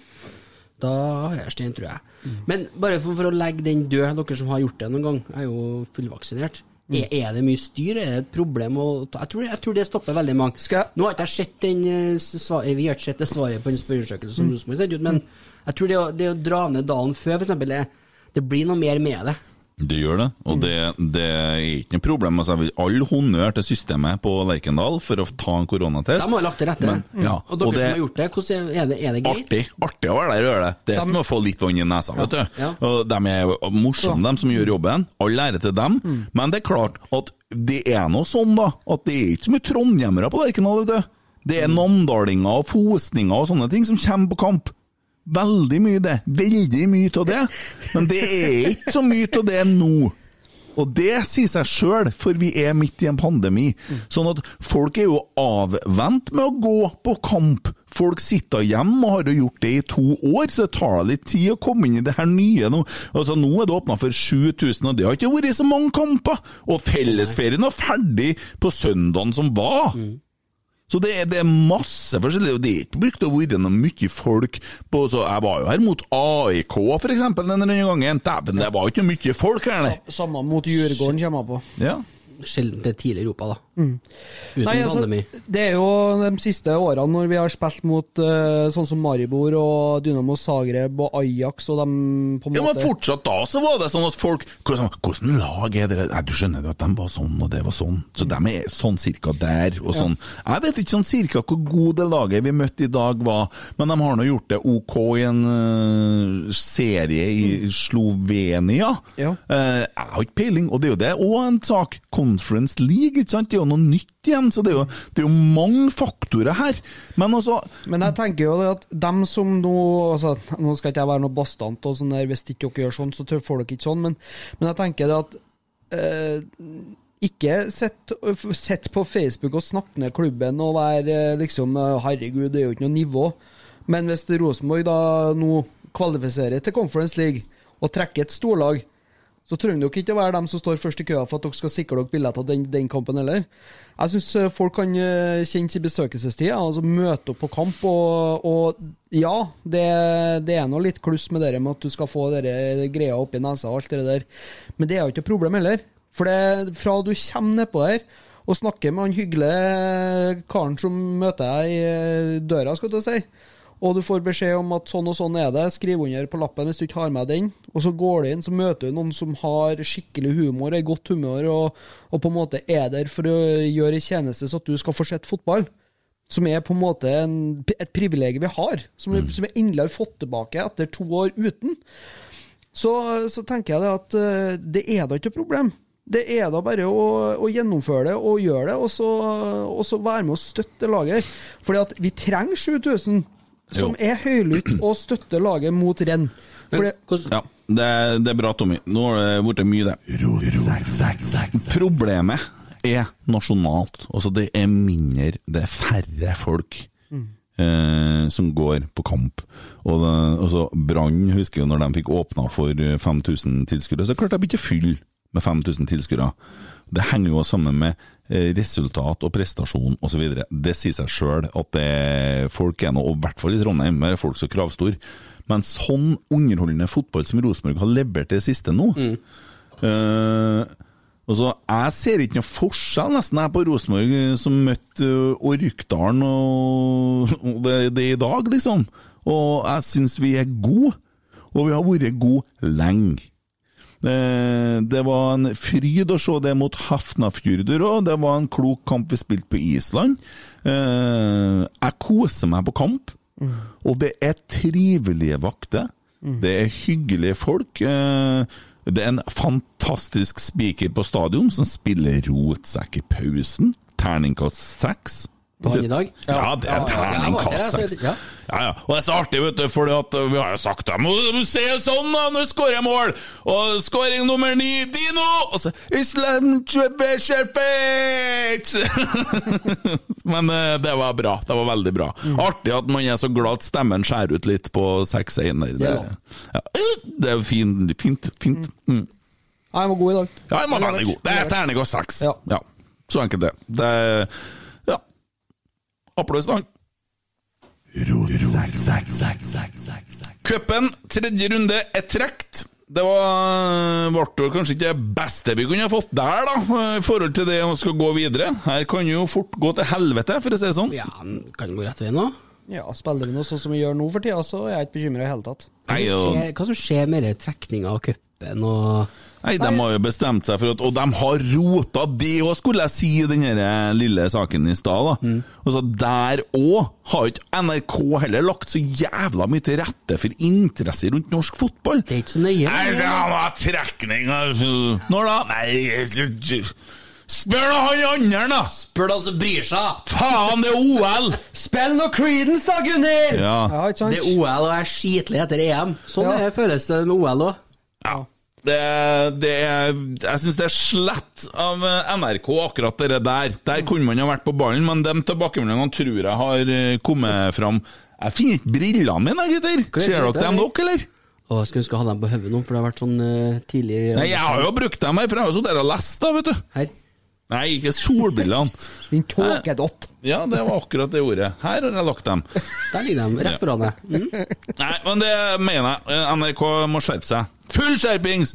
Da har jeg stein, tror jeg. Men bare for, for å legge den død, dere som har gjort det noen gang, er jo fullvaksinert. Er, er det mye styr? Er det et problem jeg tror, jeg tror det stopper veldig mange. Nå har ikke jeg sett den eh, Vi har ikke sett det svaret på den spørreundersøkelsen som Rosenborg sendte ut, men jeg tror det å, det å dra ned dagen før, for eksempel, det, det blir noe mer med det. Det gjør det, og det, det er ikke noe problem. Altså, jeg vil all honnør til systemet på Lerkendal for å ta en koronatest. De har lagt til rette. Men, ja, og dere som har gjort det, hvordan er det, er det greit? Artig artig å være der og gjøre det. Det er som å få litt vann i nesa, vet du. Ja. Og De er morsomme, de som gjør jobben. All ære til dem. Mm. Men det er klart at det er nå sånn, da, at det er ikke så mye trondhjemmere på Lerkendal, vet du. Det er namdalinger og fosninger og sånne ting som kommer på kamp. Veldig mye det. Veldig mye av det. Men det er ikke så mye av det nå. Og det sier seg sjøl, for vi er midt i en pandemi. Sånn at folk er jo avvent med å gå på kamp. Folk sitter hjemme og har jo gjort det i to år, så det tar litt tid å komme inn i det her nye nå. Altså, nå er det åpna for 7000, og det har ikke vært så mange kamper. Og fellesferien var ferdig på søndagen som var. Så det er, det er masse forskjellig, og det er ikke brukt å være noe mye folk på så Jeg var jo her mot AIK, for eksempel, denne gangen. Dæven, det var ikke mye folk her, nei. Samme mot Djurgården kommer jeg på. Ja. Sjelden er tidlig i Europa, da. Mm. Uten Nei, altså, pandemi. det er jo de siste årene når vi har spilt mot uh, sånn som Maribor og Dynamo Zagreb og Ajax og de på en Ja, men fortsatt da så var det sånn at folk Hvordan, hvordan lag er det? Nei, du skjønner jo at de var sånn, og det var sånn. Så de er sånn cirka der, og Ja. sånn. Jeg vet ikke sånn cirka hvor god det laget vi møtte i dag var, men de har nå gjort det OK i en uh, serie i Slovenia. Ja. Uh, jeg har ikke peiling, og det er jo det òg en sak. Conference League, ikke sant. Det er jo noe nytt igjen, så det er jo, det er jo mange faktorer her. Men altså Men jeg tenker jo at dem som nå altså, Nå skal ikke jeg være noe bastant, og sånn der, hvis ikke dere gjør sånn, så får dere ikke sånn, men, men jeg tenker det at øh, ikke sett, sett på Facebook og snakke ned klubben og være eh, liksom eh, Herregud, det er jo ikke noe nivå. Men hvis Rosenborg da nå kvalifiserer til Conference League og trekker et storlag, så trenger dere ikke å være dem som står først i køa for at dere skal sikre dere billetter til den, den kampen heller. Jeg syns folk kan eh, kjenne sin besøkelsestid, altså møte opp på kamp. Og, og ja, det, det er noe litt kluss med det med at du skal få dere greia oppi nesa og alt det der, men det er jo ikke et problem heller. For det, fra du kommer nedpå der og snakker med han hyggelige karen som møter deg i eh, døra, skal du si, og du får beskjed om at sånn og sånn er det, skriv under på lappen hvis du ikke har med den, og så går du inn, så møter du noen som har skikkelig humor, er i godt humør, og, og på en måte er der for å gjøre en tjeneste så at du skal få sett fotball. Som er på en måte en, et privilegium vi har, som, som vi endelig har fått tilbake etter to år uten. Så, så tenker jeg det at eh, det er da ikke noe problem. Det er da bare å, å gjennomføre det og gjøre det, og så, og så være med og støtte laget. Fordi at vi trenger 7000 som Jo. er høylytt og støtter laget mot renn. Det, Ja, det, det er bra, Tommy. Nå har det blitt mye, det. Problemet er nasjonalt. Altså, det er mindre, det er færre folk eh, som går på kamp. Og det, altså, Brann husker jo når de fikk åpna for 5000 tilskuere, så klarte de ikke å fylle med 5000 tilskuere. Det henger jo sammen med eh, resultat og prestasjon osv. Det sier seg sjøl at det, folk er nå, og i hvert fall i Trondheim, er folk så kravstor. Men sånn underholdende fotball som Rosenborg har levert det siste nå eh, altså, Jeg ser ikke noe forskjell nesten her på Rosenborg eh, som møtte eh, Orkdalen og, og det, det i dag, liksom. Og jeg syns vi er gode, og vi har vært gode lenge. Eh, Det var en fryd å se det mot Hafnafjordur òg. Det var en klok kamp vi spilte på Island. Eh, Jeg koser meg på kamp, og det er trivelige vakter. Det er hyggelige folk. Eh, Det er en fantastisk speaker på stadion som spiller rotsekk i pausen. Terningkast seks. På han i dag? Ja, det er terningkast seks. ja. Ja, ja. Og det er så artig, vet du, for vi har jo sagt det. Må må se sånn da, når du skårer mål! Og skåring nummer ni, Dino! Og så Islam! Men eh, det var bra. Det var veldig bra. Mm. Artig at man er så glad at stemmen skjærer ut litt på 6-1. Det, ja, det er fint. Fint. fint. Mm. Ja, han var god i dag. Ja, den var veldig god. Det er terningkast seks. Ja. Ja. Så enkelt det. det er. Applaus da. Cupen, tredje runde, er trukket. Det var, ble kanskje ikke det beste vi kunne ha fått der, da, i forhold til det å skal gå videre. Her kan jo fort gå til helvete, for å si det sånn. Ja, kan gå rett vei nå? Ja, spiller vi nå sånn som vi gjør nå for tida, så er jeg ikke bekymra i hele tatt. Hva som skjer, hva som skjer med trekninga av cupen og Nei, de har jo bestemt seg for at Og de har rota det òg, skulle jeg si i den eh, lille saken i stad. da. Og så Der òg har ikke NRK heller lagt så jævla mye til rette for interesse rundt norsk fotball. Det er ikke så nøye. Nei, så han har trekning altså. Når da? Nei Spør da han andre, da! Spør den som bryr seg! Faen, det er OL! Spill noe Creedence da, Gunnhild! Ja. ja? Det er OL, og jeg er skitlig etter EM. Sånn Ja. er- føles det med OL òg. Ja. Det, det jeg syns det er slett av eh, NRK, akkurat det der. Der kunne man ha vært på ballen, men de tilbakemeldingene tror jeg har eh, kommet fram. Jeg finner ikke brillene mine, gutter! Er Ser dere dem nok, eller? Og jeg skulle ønske jeg hadde dem på hodet nå, for det har vært sånn uh, tidlig Nei, jeg har jo brukt dem her, for jeg har jo sittet og lest, da, vet du. Her. Nei, ikke solbrillene. Din tåkedott. Ja, det var akkurat det ordet. Her har jeg lagt dem. Der ligger de, rett foran deg. Mm. Nei, men det mener jeg. NRK må skjerpe seg. Full skjerpings!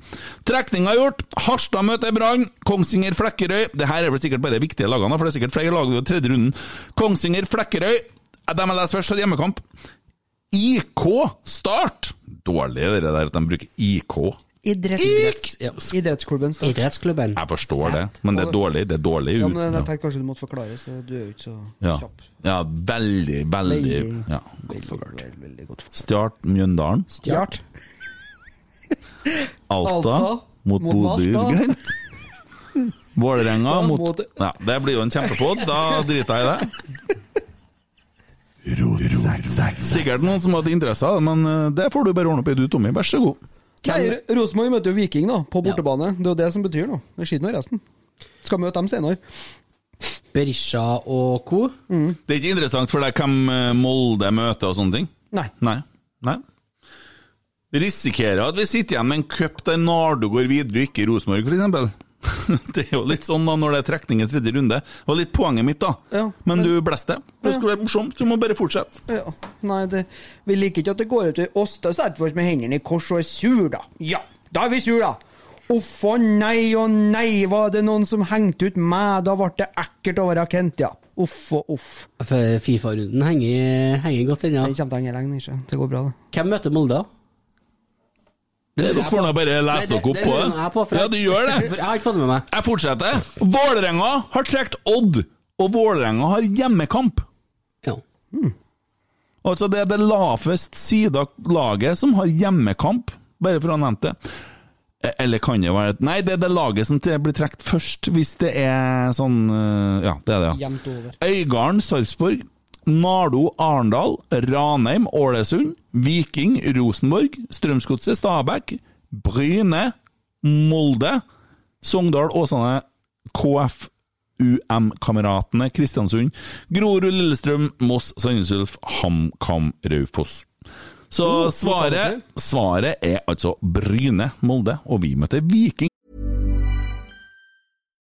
Trekninga gjort. Harstad møter Brann. Kongsvinger Flekkerøy. Det her er vel sikkert bare viktige lagene, for det er sikkert flere lag i tredje runden. Kongsvinger Flekkerøy. De jeg leser først, har hjemmekamp. IK Start! Dårlig det der at de bruker IK. Idretts, Idretts- ja. Idrettsklubben Start. Idrettsklubben. Jeg forstår det, men det er dårlig. Det er dårlig. Ja, men jeg tenkte kanskje du måtte forklare, så du er jo ikke så Ja. kjapp. ja, veldig, veldig Veldig- ja. Veldig, veldig, veldig godt forklart. Stjart Mjøndalen. Stjart. Alta, Alta mot mot Bodø Malta. Glimt. Vålerenga mot mot- Ja, det blir jo en kjempepod. Da driter jeg i det. Sikkert noen som hadde interesse av det, men eh, det får du bare ordne opp i du, Tommy. Vær så god. Rosenborg møter jo Viking da, på bortebane. Det er jo det som betyr noe. Det skiter i resten. Skal møte dem senere. Berisha og co. Det er ikke interessant for deg hvem eh, Molde møter og sånne ting? Nei. Nei. Nei. Risikerer at vi sitter igjen med en cup der Nardo går videre og ikke Rosenborg, f.eks. Det er jo litt sånn da når det er trekning i tredje runde. Det var litt poenget mitt, da. Ja, men du blåste. Det skulle være morsomt. Du må bare fortsette. Ja. Nei, det, vi liker ikke at det går ut i oss til Sertfors med hendene i kors og er sur, da. Ja, da er vi sur, da. Uff og nei og nei, var det noen som hengte ut meg? Da ble det ekkelt å være Kent, ja. Uff og uff. For Fifa-runden henger, henger godt ennå. Det kommer til å henge lenge, ikke? Det går bra, det. Hvem møter Molde, da? Dere får nå bare lese dere opp på det. Ja, du gjør det. Jeg har ikke fått det med meg. Jeg fortsetter. Vålerenga har trukket Odd, og Vålerenga har hjemmekamp. Ja. Altså, det er det lavest sida laget som har hjemmekamp, bare for å ha nevnt det. Eller kan det være Nei, det er det laget som blir trukket først, hvis det er sånn eh, Ja, det er det, ja. Øygarden, Sarpsborg. Nardo, Arendal. Ranheim, Ålesund. Viking, Rosenborg. Strømsgodset, Stabæk. Bryne, Molde. Sogndal, Åsane, KFUM-kameratene, Kristiansund. Grorud, Lillestrøm, Moss, Sandnes Ulf, HamKam, Raufoss. Så Oh, svaret, svaret er altså Bryne, Molde, og vi møter Viking.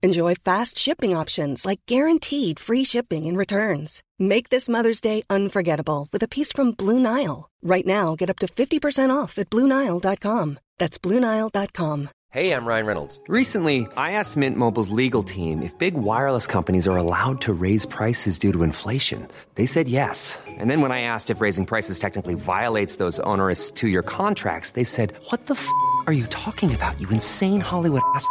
Enjoy fast shipping options like guaranteed free shipping and returns. Make this Mother's Day unforgettable with a piece from Blue Nile. Right now, get up to 50% off at BlueNile.com. That's BlueNile.com. Hey, I'm Ryan Reynolds. Recently, I asked Mint Mobile's legal team if big wireless companies are allowed to raise prices due to inflation. They said yes. And then when I asked if raising prices technically violates those onerous two year contracts, they said, What the f are you talking about, you insane Hollywood ass?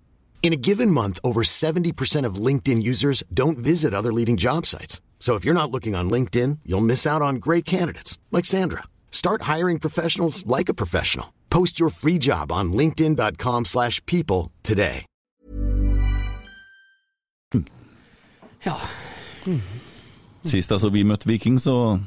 In a given month, over 70% of LinkedIn users don't visit other leading job sites. So if you're not looking on LinkedIn, you'll miss out on great candidates like Sandra. Start hiring professionals like a professional. Post your free job on linkedin.com/people slash people today. Ja. Sist altså vi møtte Viking, så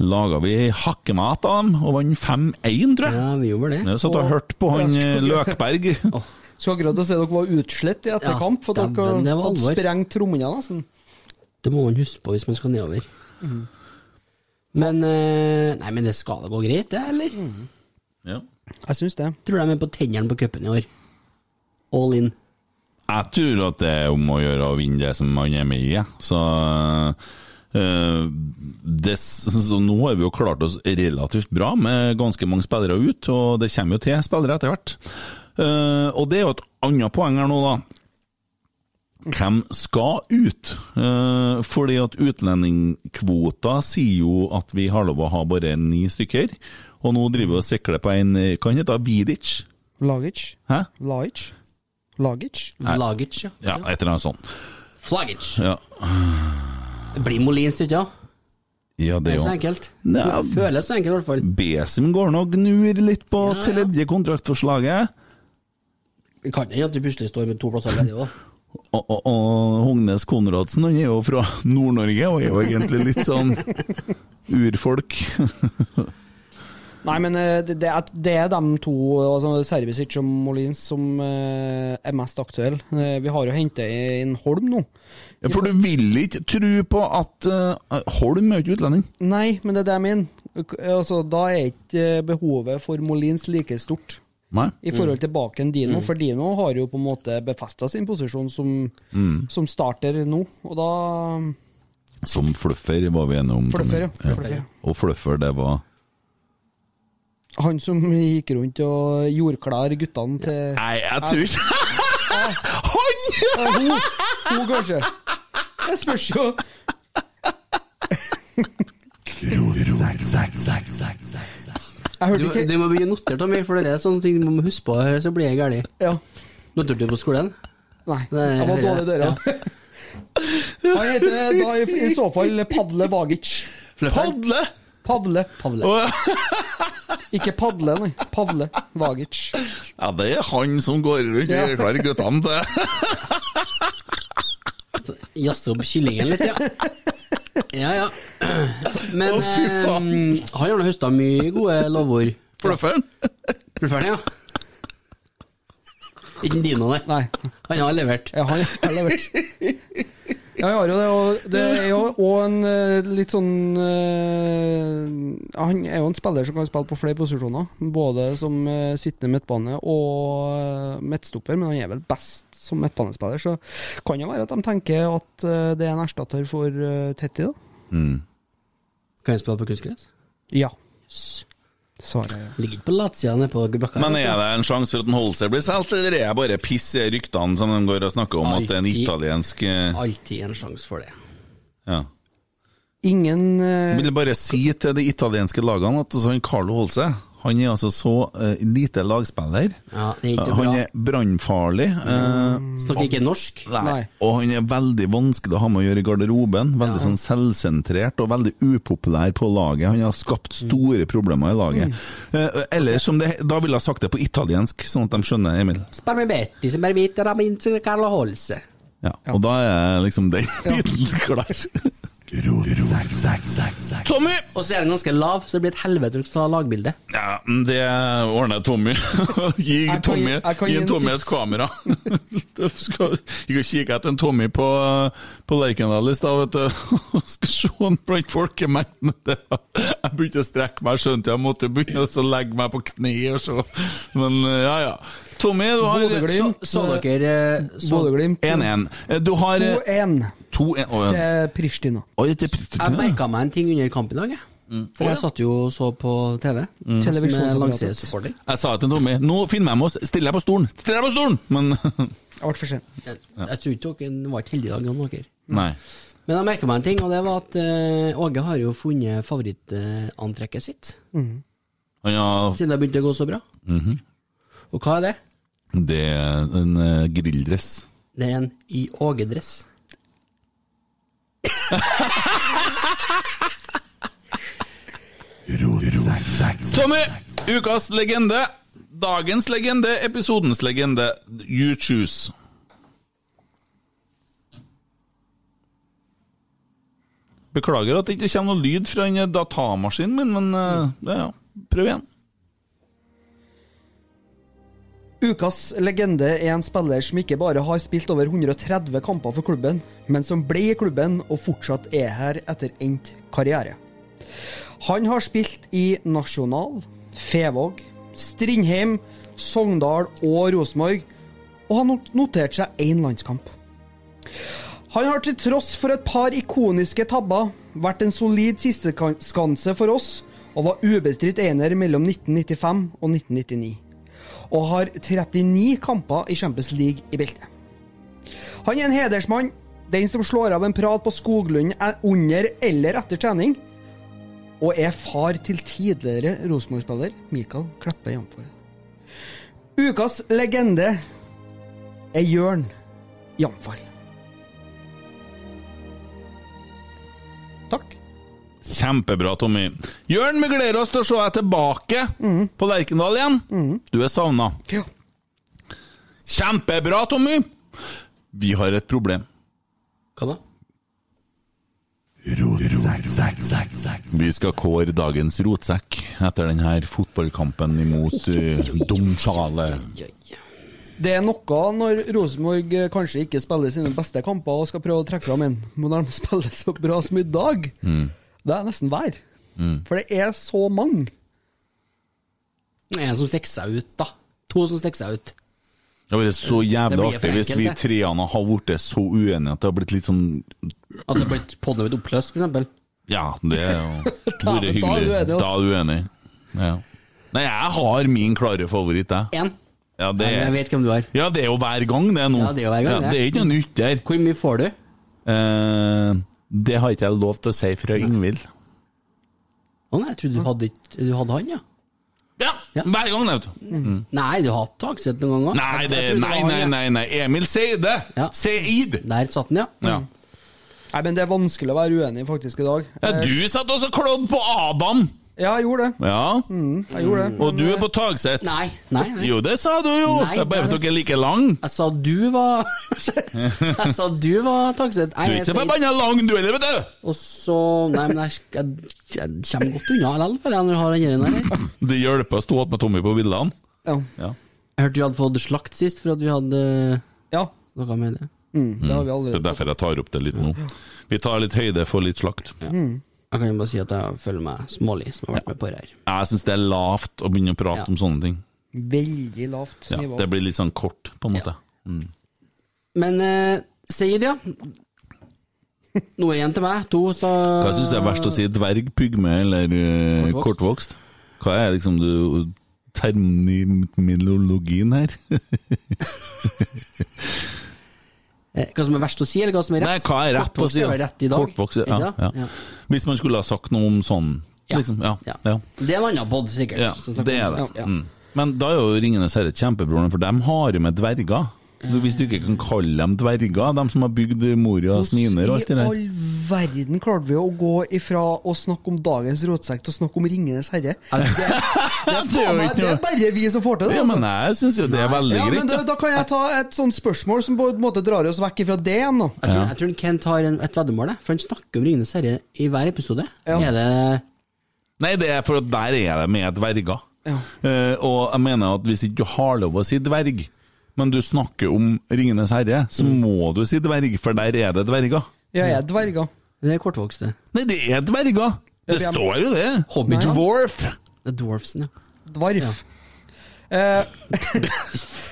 laga vi hakkemat av dem, og vant 5-1, tror jeg. Ja, vi gjorde det. Jeg satt og hørte på han Jeg eh, skulle- akkurat til å si dere var utslett i Ja, etterkamp, for dæven, dere hadde alvor. sprengt trommene nesten. Det må man huske på hvis man skal nedover. Mm. Men eh, Nei, men det skal da gå greit, det, eller? Ja. Jeg syns det. Tror de er på tennene på cupen i år. All in. Jeg tror at det er om å gjøre å vinne det som man er med i. Så eh, det, så nå har vi jo klart oss relativt bra med ganske mange spillere ut, og det kommer jo til spillere etter hvert. Eh, og det er jo et annet poeng her nå, da. Hvem skal ut? Uh, fordi at utlendingkvota sier jo at vi har lov å ha bare ni stykker. Og nå driver vi og sikler på en Hva heter det? Vidic? Lagic. Hæ? Lagic? Lagic? Lagic, ja. Ja, et eller annet sånt. Flagic. Ja, Det blir Molins, ikke sant? ja Det det er jo så enkelt. Nei, Føles så enkelt, i hvert fall. Besim går nå og gnur litt på Ja, ja. tredje kontraktforslaget. Det kan hende at du plutselig står med to plasser ledige òg. Og, og, og Hognes Konradsen han er jo fra Nord-Norge og er jo egentlig litt sånn urfolk. Nei, men eh, det, det, er, det er de to, altså Servicic og Molins, som eh, er mest aktuelle. Eh, Vi har jo hentet inn Holm nå. Ja, For du vil ikke tro på at Holm er ikke utlending. Nei, men det er det jeg mener. Altså, da er ikke eh, behovet for Molins like stort. Nei. I forhold til Baken Dino, Mm. for Dino har jo på en måte befesta sin posisjon som, Mm. som starter nå, og da Som Fluffer var vi enige om. Fluffer, ja. Fluffer, ja. Og Fluffer, det var Han som gikk rundt og jordklar guttene til Nei, jeg tror ikke Han! Hun, hun kanskje. Jeg spørs jo. Jeg hørte Du, ikke du må begynne å notere, meg, for det er sånne ting du må huske på, så blir jeg gæren. Ja. Noterte du på skolen? Nei, Det jeg var dårlig der, ja. Han heter da i, i så fall Pavle Vagic. Padle! Pavle. Pavle. Ikke Padle, nei. Pavle Vagic. Ja, det er han som går rundt og Ja. gjør klar guttene til Jazze opp kyllingen litt, ja. Ja, ja. Men oh, fy faen. eh, han har høsta mye gode lovord. Flufferen. Flufferen, ja. Ikke Dino, nei. Nei. Han har levert. Ja, han har levert. Ja, jeg har jo det, og det er jo òg en eh, litt sånn eh, Han er jo en spiller som kan spille på flere posisjoner, både som eh, sittende midtbane og midtstopper, men han er vel best som midtbanespiller, så kan det være at de tenker at eh, det er en erstatter for uh, Tetti, da. Mm. Kan han spille på kunstgress? Ja. Svaret ja. Ligger ikke på latsida nede på blokka. Men er det en sjanse for at en Holzer blir solgt, eller er det bare piss i ryktene som de går og snakker om at det er en italiensk eh, Alltid en sjanse for det. Ja. Ingen uh... Jeg vil bare si til de italienske lagene at sånn han Carlo Holse han er altså så uh, lite lagspiller. Ja, det er ikke han er brannfarlig. eh, Snakker ikke norsk. Nei. Og han er veldig vanskelig å ha med å gjøre i garderoben. Veldig sånn selvsentrert og veldig upopulær på laget. Han har skapt store problemer i laget. Eh, eller som det Da ville jeg sagt det på italiensk, sånn at de skjønner, Emil. Ja, Og da er liksom den biten klar. Tommy! Og så er den ganske lav, så det blir et helvete å ta lagbilde. Ja, det ordner Tommy. Gi kan Tommy, gi- jeg kan gi gi Tommy et kamera. Du skal kikke etter en Tommy på, på Lerkendal i stad, vet du. Skal se han blant folkemengden. Det- Jeg begynte å strekke meg, skjønte jeg måtte begynne å legge meg på kne og se. Men ja, ja. Tommy, du har Bodø-Glimt, Så, så dere eh, så, Bodø-Glimt 1-1. Du har 2-1 2-1. og ja. til Pristina. Oi, det er Pristina. Jeg merka meg en ting under kampen i dag, jeg. For jeg satt jo og så på TV. Mm. Jeg sa til Tommy Nå finner jeg meg oss, stille deg på stolen! Still deg på stolen! Men Jeg ble for sen. Jeg, jeg tror ikke dere var ikke heldige i dag, noen av dere. Nei. Men jeg merka meg en ting, og det var at eh, Åge har jo funnet favorittantrekket sitt. Han har Siden det har begynt å gå så bra. Mhm. Og hva er det? Det er en uh, grilldress. Det er en i Åge-dress. Tommy! Ukas legende. Dagens legende, episodens legende. You choose. Beklager at det ikke kommer noe lyd fra datamaskinen min, men eh, ja. prøv igjen. Ukas legende er en spiller som ikke bare har spilt over 130 kamper for klubben, men som ble i klubben og fortsatt er her etter endt karriere. Han har spilt i Nasjonal, Fevåg, Strindheim, Sogndal og Rosenborg, og har notert seg én landskamp. Han har til tross for et par ikoniske tabber vært en solid sisteskanse for oss, og var ubestridt ener mellom 1995 og 1999 og har 39 kamper i Champions League i beltet. Han er en hedersmann, den som slår av en prat på Skoglund er under eller etter trening, og er far til tidligere Rosenborg-spiller Mikael Kleppe Jamfor. Ukas legende er Jørn Jamfall. Kjempebra, Tommy. Jørn, vi gleder oss til å se deg tilbake på Lerkendal igjen. Du er savna. Ja. Kjempebra, Tommy! Vi har et problem. Hva da? Vi skal kåre dagens rotsekk etter denne fotballkampen imot uh, Domsjale. Det er noe når Rosenborg eh, kanskje ikke spiller sine beste kamper og skal prøve å trekke fram en, men når de spiller så bra som i dag, Mm. Det er nesten hver. Mm. For det er så mange. En som stikker seg ut, da. To som stikker seg ut. Det hadde vært så jævlig artig hvis vi treene har blitt så uenige at det har blitt litt sånn At det har blitt podden blitt oppløst, for eksempel. Ja, det er jo vært er hyggelig. Da er du uenig. Ja. Nei, jeg har min klare favoritt, jeg. En. Ja, det Jeg er, vet hvem du har. ja, det er jo hver gang, det nå. Ja, det er jo hver gang, ja, det. det er ikke noe nytt der. Hvor mye får du? Eh, det har ikke jeg lov til å si fra Yngvild. Å nei, jeg trodde du hadde, ikke- du hadde han, ja. Ja, hver gang, vet du. Mm. Nei, du har hatt Tagseth noen ganger. Nei, Jeg- det, jeg trodde nei, var han, nei, ja. nei, nei. Emil Seide! Seid! Der satt han, ja. Ja. Nei, men det er vanskelig å være uenig faktisk i dag. Ja, du satt også klådd på Adam! Ja, jeg gjorde det. Ja. jeg gjorde det. Og du er på Tagset? Nei, nei, nei. Jo, det sa du jo! Nei, det er bare fordi dere er like lang. Jeg sa du var Jeg sa du var Tagset. Du er ikke så forbanna lang, du heller, vet du! Og så Nei, men jeg, jeg, jeg kommer godt unna likevel, føler jeg, når jeg har den der. Det hjelper å stå med Tommy på bildene. Ja. Ja. Jeg hørte vi hadde fått slakt sist, for at vi hadde Ja. snakka med det. Mm, det har vi Det er derfor jeg tar opp det litt nå. Vi tar litt høyde for litt slakt. Mm. Jeg kan jo bare si at jeg føler meg smålig som har vært med på det her. Jeg syns det er lavt å begynne å prate Ja. om sånne ting. Veldig lavt Ja, nivå. det blir litt sånn kort, på en måte. Mm. Men eh, Seid, ja. Nå er det igjen til meg. To, så Hva syns du er verst å si? Dverg, pygme eller eh, Kortvokst. kortvokst? Hva er liksom du, terminologien her? Eh, Hva som er verst å si, eller hva som er rett? Nei, hva er rett å si? rett i dag. Kortvokst, ja, ja. Hvis man skulle ha sagt noe om sånn, liksom. Ja. ja. Det er en annen pod, sikkert. Ja, det er det. Mm. Men da er jo Ringenes herre kjempebroren, for de har jo med dverger. Hvis du ikke kan kalle dem dverger, de som har bygd Morias miner og alt det I all verden klarte vi å gå ifra å snakke om dagens rotsekk til å snakke om Ringenes herre? Det, det, er, er jo faen meg, det er bare vi som får til det. Ja, altså. men jeg syns jo det er veldig ja, greit. da, da. da kan jeg ta et sånt spørsmål som på en måte drar oss vekk ifra det igjen. Jeg tror, jeg tror Kent har en, et veddemål, for han snakker om Ringenes herre i hver episode. Er det Nei, det er for at der er det med dverger. Ja. Uh, og jeg mener at hvis ikke du har lov å si dverg, men du snakker om Ringenes herre, så Mm. må du si dverg, for der er det dverger. Jeg er dverger. Det er kortvokste. Nei, det er dverger! Det Ja, vi er- står jo det! Hobby Dwarf! Det er dwarfsen, ja. Dvarf. Eh,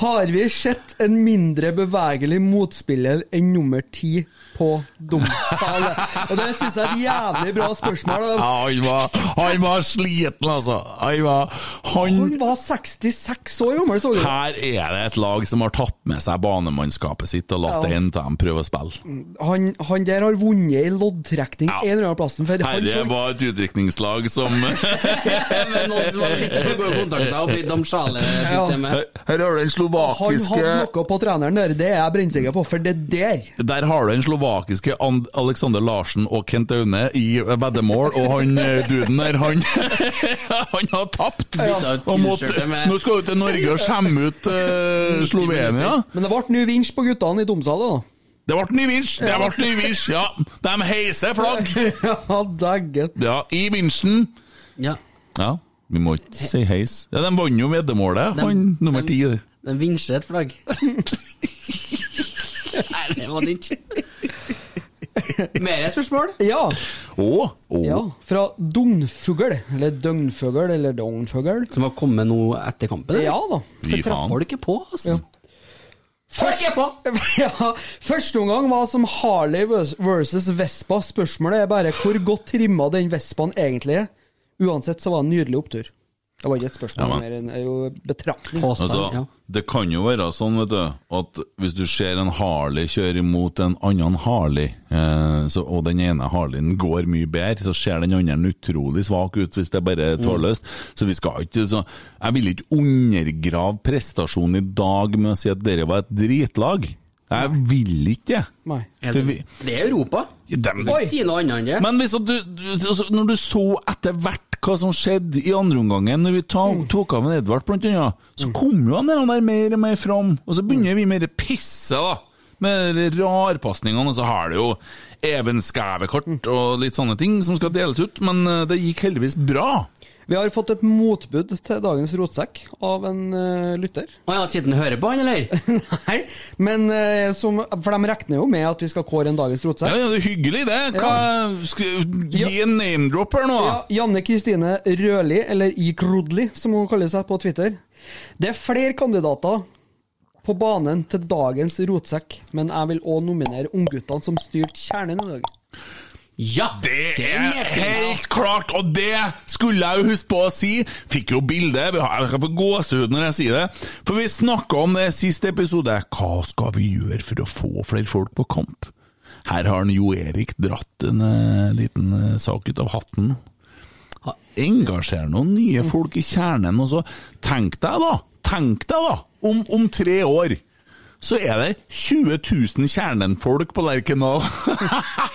har vi sett en mindre bevegelig motspiller enn nummer ti på Domsdal? Og det syns jeg er et jævlig bra spørsmål. Ja, han, var, han var sliten, altså. Han var Han Han var 66 år gammel, så du. Her er det et lag som har tatt med seg banemannskapet sitt og latt Ja. en av dem prøve å spille. Han, han der har vunnet i loddtrekning en eller annen han Herre så var et utdrikningslag som Men noen som var litt for gode kontakter oppi Damsjale-systemet. Her har du den Han slovakiske hadde noe på treneren der, det er jeg brennsikker på, for det der Der har du den slovakiske And Alexander Larsen og Kent Aune i veddemål, og han eh, duden der, han Han har tapt! Ja. Og måtte, nå skal du til Norge og skjemme ut uh, Slovenia. Men det ble ny vinsj på guttene i domsalet, da. Det ble ny vinsj! Det ble ny vinsj, ja! De heiser flagg! Ja, dægget. Ja, i vinsjen. Ja. Ja, vi må ikke si heis. Ja, De vant jo veddemålet, De- han nummer ti. Den vinsjer et flagg. Nei, det var det ikke. Mer spørsmål? Ja. Oh, oh. ja. Fra Dungfugl eller Døgnfugl, eller Dognfugl. Som har kommet nå etter kampen? eller? Ja da. For faen. Folk er på, altså. Ja. Folk er på! Ja, Første omgang var som Harley vers- versus Vespa. Spørsmålet er bare hvor godt trimma den Vespaen egentlig er. Uansett så var det en nydelig opptur. Det var ikke et spørsmål, Ja, men- mer enn jo betraktning. Altså, Det kan jo være sånn, vet du, at hvis du ser en Harley kjøre imot en annen Harley, eh, så, og den ene Harleyen går mye bedre, så ser den andre utrolig svak ut hvis det er bare Mm. Så vi skal ikke så, Jeg vil ikke undergrave prestasjonen i dag med å si at dere var et dritlag. Jeg vil ikke det. Vi- Det er Europa. Dem- Du kan si noe annet enn det. Men hvis du, du, altså, når du så etter hvert hva som skjedde i andre omgangen, når vi ta, Mm. tok av en Edvard blant annet, så kom jo han der, han der mer og mer fram, og så begynner vi med det pisset, da. Med de rarpasningene, og så har det jo Even Skævekort og litt sånne ting som skal deles ut, men eh, det gikk heldigvis bra. Vi har fått et motbud til dagens rotsekk av en uh, lytter. Å ja, Siden han hører på, han, eller? Nei, men uh, som, for de regner jo med at vi skal kåre en dagens rotsekk. Ja, ja, det er hyggelig, det. Hva, skal Gi en name-drop her nå. Ja, Janne Kristine Røli, eller Ikrodli, som hun kaller seg på Twitter. Det er flere kandidater på banen til dagens rotsekk, men jeg vil òg nominere ungguttene som styrte kjernen i dag. Ja, det er helt klart, og det skulle jeg jo huske på å si. Fikk jo bilde, jeg kan få gåsehud når jeg sier det. For vi snakka om det i siste episode. Hva skal vi gjøre for å få flere folk på kamp? Her har Jo Erik dratt en uh, liten uh, sak ut av hatten. Engasjer noen nye folk i kjernen, og så Tenk deg da, tenk deg da, om, om tre år så er det 20 000 kjernenfolk på Lerkendal.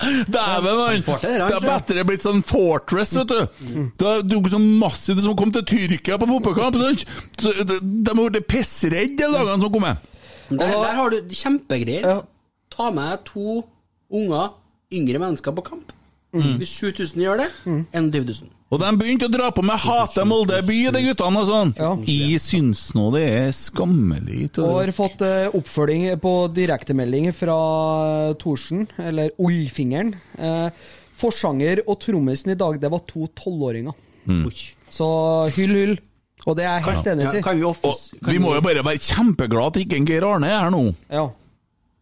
Dæven, han! Det er bedre blitt sånn Fortress, vet du. Det er jo sånn massivt som kom til Tyrkia på fotballkamp. De de har blitt pissredde, de lagene som kommer. Der, der har du kjempegreier. Ta med to unger, yngre mennesker på kamp. Mm. Hvis 7000 gjør det, 21 000. Og de begynte å dra på med 'hate Molde by', de guttene og sånn. Jeg syns nå det er skammelig. Og har fått eh, oppfølging på direktemelding fra Thorsen, eller Ollfingeren. Eh, forsanger og trommisen i dag, det var to tolvåringer. Mm. Så hyll, hyll. Og det er jeg helt enig i. Vi må jo bare være kjempeglade at ikke Geir Arne er her nå. Ja.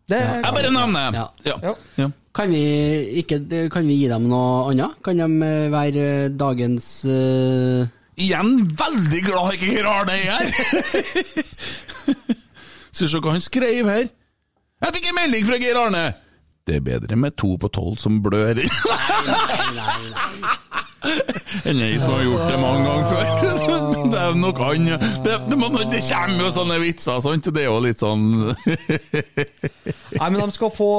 Det Jeg bare nevner Ja. Ja. Ja. Kan vi, ikke, kan vi gi dem noe annet? Kan de eh, være eh, dagens uh... Igjen veldig glad ikke Geir Arne er her! Skal vi se hva han skrev her. Jeg fikk en melding fra Geir Arne! Det er bedre med to på tolv som blør enn ei som har gjort det mange ganger før. Det er noe han det, det, det kommer jo sånne vitser, sant? Det er jo litt sånn Nei, men de skal få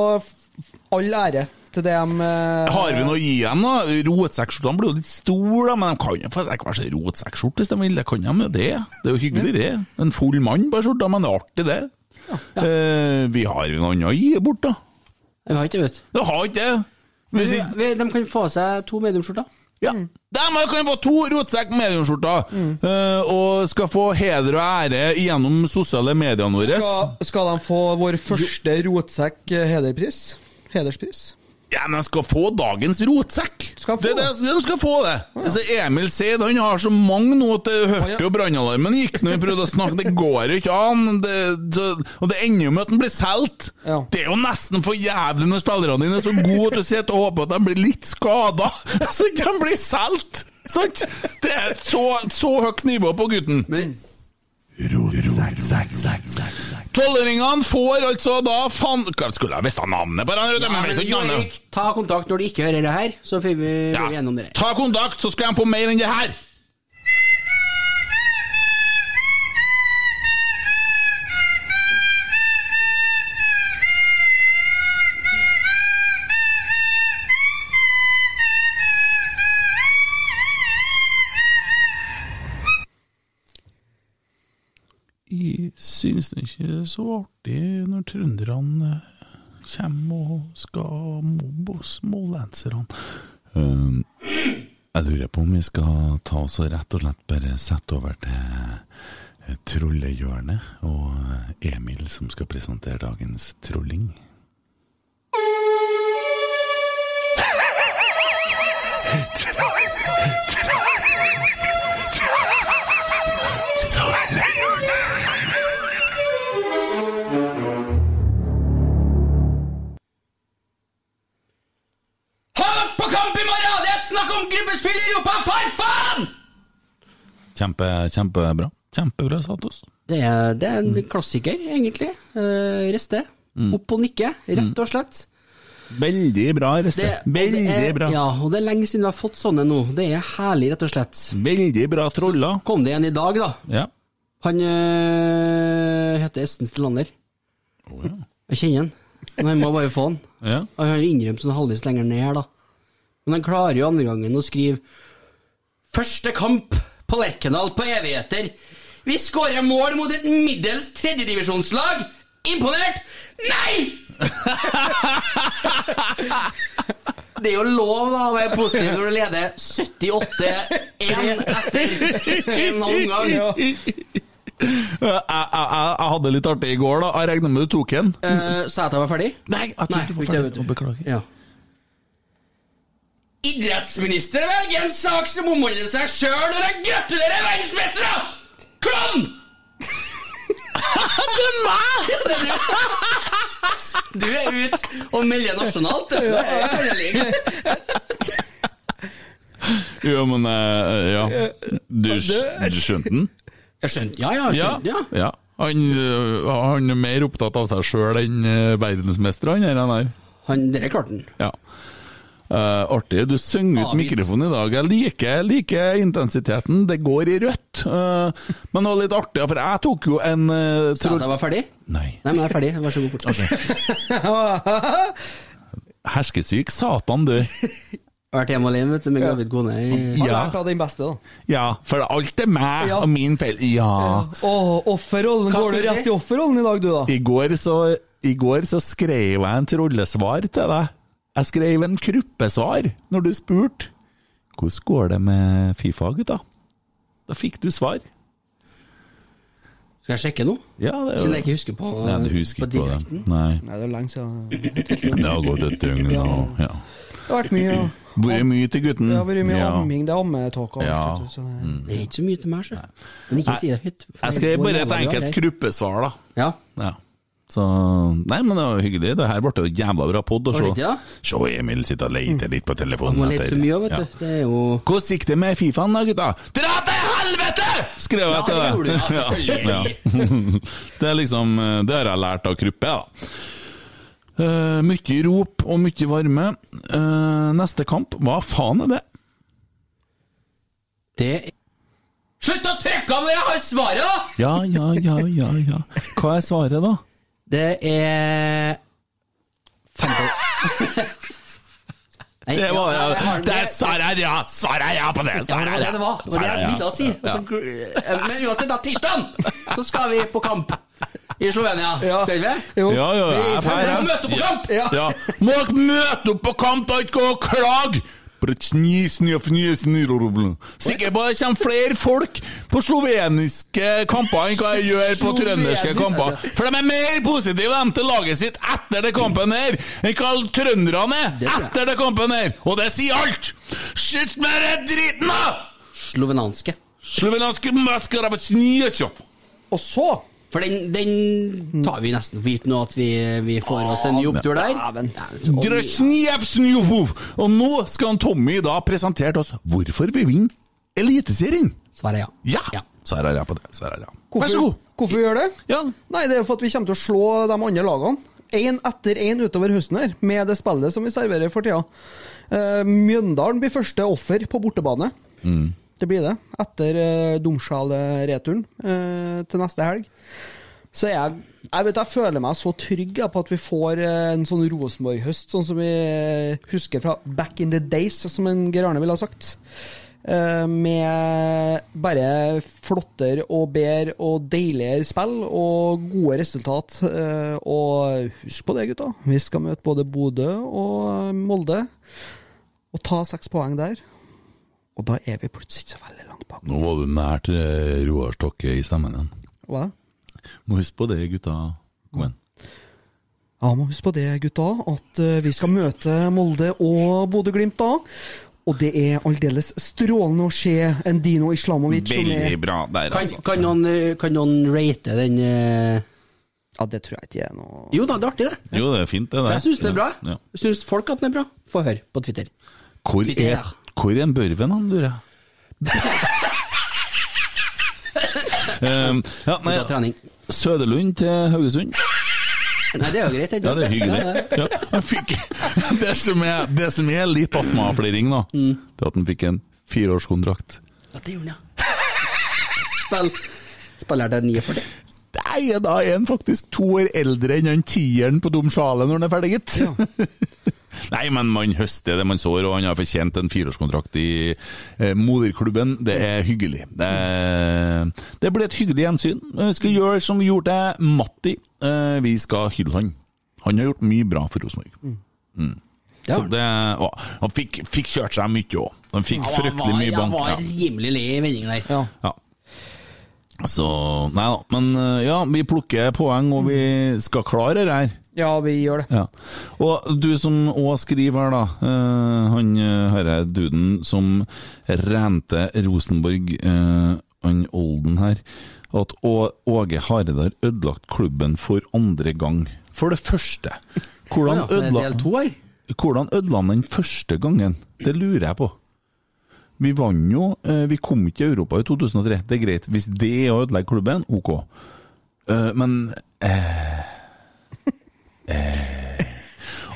all ære til det de uh, Har vi noe å gi dem, da? Rotsekkskjortene blir jo litt store, men de kan jo få seg hver sin rotsekkskjorte hvis de vil. Det kan de jo det. Det er jo hyggelig, det. En full mann på skjorta, men det er artig, det. Eh, vi har jo noe annet å gi bort, da. Vi har ikke det, vet Du har ikke det? Men Hvis vi, ikke- vi, de kan få seg to mediumskjorter. Ja. De kan få to rotsekk mediumskjorter, eh, og skal få heder og ære gjennom sosiale mediene våre. skal, skal de få vår første rotsekk eh, hederpris? Hederspris? Ja, men de skal få dagens rotsekk! det, det, de skal få det! Altså, Emil Seid han har så mange nå at det hørte jo brannalarmen gikk når vi prøvde å snakke. Det går jo ikke an. Det, så, og det ender jo med at han blir solgt. Det er jo nesten for jævlig når spillerne dine er så gode at du sitter og håper at de blir litt skada, så ikke de blir solgt! Sant? Det er et så, så høyt nivå på gutten. Tolvåringene får altså da fan... Skulle jeg visst navnet på den? Ja, men jeg men Jo ta kontakt når du ikke hører det her, så får vi Ja. gjennom det. Ta kontakt, så skal de få mer enn det her! Syns det ikke er så artig når trønderne kommer og skal mobbe oss smålenserne. Um, jeg lurer på om vi skal ta oss og rett og slett bare sette over til eh, Trollehjørnet og Emil som skal presentere dagens trolling. Ha Kjempe, kjempebra. Kjempebra status. Det er, det er en klassiker, egentlig. Uh, Reste. Mm. Opp og nikke, rett og slett. Veldig bra, Reste. Det- Veldig det er, bra. Ja, og det er lenge siden vi har fått sånne nå. Det er herlig, rett og slett. Veldig bra troller. Kom det en i dag, da. Ja. Han øh, heter Esten Stillander. Jeg kjenner han. Men han må bare få han. Ja. Han har innrømt sånn halvveis lenger ned her, da. Men han klarer jo andre gangen å skrive Første kamp på Lerkendal på evigheter. Vi skårer mål mot et middels tredjedivisjonslag. Imponert? Nei! Det er jo lov da å være positiv når du leder 78-1 etter en omgang. Jeg, jeg, jeg, hadde litt artig i går, da. Jeg regner med du tok en. Uh, sa jeg at jeg var ferdig? Nei, jeg tror du var ferdig. Beklager. Ja. Idrettsminister velger en sak som omhandler seg sjøl når han gratulerer verdensmestere! Klovn! det er meg! Du er ute og melder nasjonalt, du. Jo, men eh, Ja. Du, du skjønte den? Jeg skjønte, ja, ja, jeg skjønte, ja. ja. Han, øh, han er mer opptatt av seg sjøl enn verdensmester, han der. Han. Han, klarte den. Ja. Eh, artig. Du synger ut mikrofonen i dag. Jeg liker, liker intensiteten. Det går i rødt. Uh, men det var litt artig, for jeg tok jo en uh, Sa du jeg var ferdig? Nei. Nei, men jeg er ferdig. Vær så god, fortsett. Herskesyk satan, du. Vært hjemme alene vet du, med gravid kone. i- Har Ja. lært av den beste, da. Ja, for alt er meg Ja. og min feil. Ja. Å, offerrollen. Hva Går du du rett i offerrollen i dag, du, da? I går så, I går så skrev jeg en trollesvar til deg. Jeg skrev en kruppesvar når du spurte. Hvordan går det med Fifa, gutta? Da fikk du svar. Skal jeg sjekke nå? Ja, det er jo Siden jeg ikke husker på, Nei, du husker på ikke på det. Nei. Nei, det er lenge siden. Det har gått et døgn nå. Ja. Det har vært mye, Vært mye til gutten. det har vært mye Ja. amming. Det er ammetåker. Ja. du, så det- Det er ikke så mye til meg, sjø. Men ikke si det høyt. Jeg skrev bare et enkelt det. kruppesvar, da. Ja. Ja. Så Nei, men det var hyggelig. Det her ble jo jævla bra pod å se. Ja? Se Emil sitte og lete litt på telefonen. lete etter- så mye, vet Ja. Det er jo Hvordan gikk det med Fifaen da, gutta? Dra til helvete! Skrev jeg Ja, til det deg. gjorde du, ja, Det er liksom Det har jeg lært av Kruppe, da. Uh, mye rop og mye varme. Uh, neste kamp, hva faen er det? Det Slutt å trykke av når jeg har svaret, da! Ja, ja, ja, ja, ja. Hva er svaret, da? Det er Nei, Det var ja, jeg. Det er svaret, ja! Svaret, ja på det! Ja, det var det det var. Det var det jeg ville si. Ja. Så, eh, Men uansett, da, tirsdag så skal vi på kamp i Slovenia. Skal vi? Jo. Ja, ja, Vi får møte opp på kamp! Ja. Må dere møte opp på kamp, da ikke gå og klage! Sikkert at det kommer flere folk på sloveniske kamper enn hva jeg gjør på trønderske kamper. For de er mer positive Enn til laget sitt etter det kampen her enn hva trønderne er etter det kampen her. Og det sier alt! Slutt med den driten, da! Slovenanske. Slovenanske. Og så For den, den tar vi nesten for gitt nå, at vi, vi får oss en ny opptur der. Drasjnjevsnjov. Og nå skal han Tommy da presentere til oss hvorfor vi vinner Eliteserien. Svaret ja. Ja! Ja. Svarer ja på det. Svarer ja. Hvorfor, Vær så god. Hvorfor vi gjør det? Ja. Nei, Det er jo for at vi kommer til å slå de andre lagene. Én etter én utover høsten her, med det spillet som vi serverer for tida. Uh, Mjøndalen blir første offer på bortebane. Det blir det. Etter uh, Domsjal-returen uh, til neste helg. Så jeg, jeg, vet, jeg føler meg så trygg på at vi får eh, en sånn Rosenborg-høst, sånn som vi eh, husker fra back in the days, som en Geir Arne ville ha sagt. Eh, med bare flottere og bedre og deiligere spill og gode resultat. Og husk på det, gutta. Vi skal møte både Bodø og Molde. Og ta seks poeng der. Og da er vi plutselig ikke så veldig langt bak. Nå var du nær til Roar Stokke i stemmen igjen. Hva? Må huske på det, gutta. Kom igjen. Ja, må huske på det, gutta, at eh, vi skal møte Molde og Bodø-Glimt da. Og det er aldeles strålende å se en Dino Islamovic som er Veldig bra der, Kan, altså. kan, noen, eh, kan noen rate den eh, Ja, det tror jeg ikke er noe Jo da, det er artig, det. Jo, det er fint, det For jeg syns det er bra. Ja. Syns folk at den er bra? Få høre på Twitter. Hvor Twitter, er, ja. hvor er en Børven, han, lurer jeg? Um, ja, nei. Søderlund til Haugesund. Nei, det er jo greit. Ja, det er hyggelig. Ja, det Ja, fikk, det, som er, det som er litt astmafliring, da, Mm. det er at han fikk en fireårskontrakt. Ja, det gjorde han, ja. Spill, spiller til 49. Nei, da er han faktisk to år eldre enn han tieren på Dom Sjale når han er ferdig, gitt. Nei, men man høster det man sår, og han har fortjent en fireårskontrakt i eh, moderklubben. Det er hyggelig. Det, det blir et hyggelig gjensyn. Vi skal gjøre som vi gjorde til Matti. Eh, vi skal hylle han. Han har gjort mye bra for Rosenborg. Mm. Så det, å, han fikk, fikk kjørt seg mye òg. Han fikk ja, fryktelig mye bank. Han var Ja. rimelig le i vendingen der. Ja. Så Nei da. Men eh, ja, vi plukker poeng, og vi skal klare det her. Ja, vi gjør det. Ja. Og du som òg skriver her, da. eh, han eh, herre duden som rente Rosenborg, eh, han Olden her, at Åge Hareide har ødelagt klubben for andre gang. For det første, hvordan ødela han den første gangen? Det lurer jeg på. Vi vant jo, eh, vi kom ikke til Europa i 2003, det er greit. Hvis det er å ødelegge klubben, ok. Eh, Men eh, eh,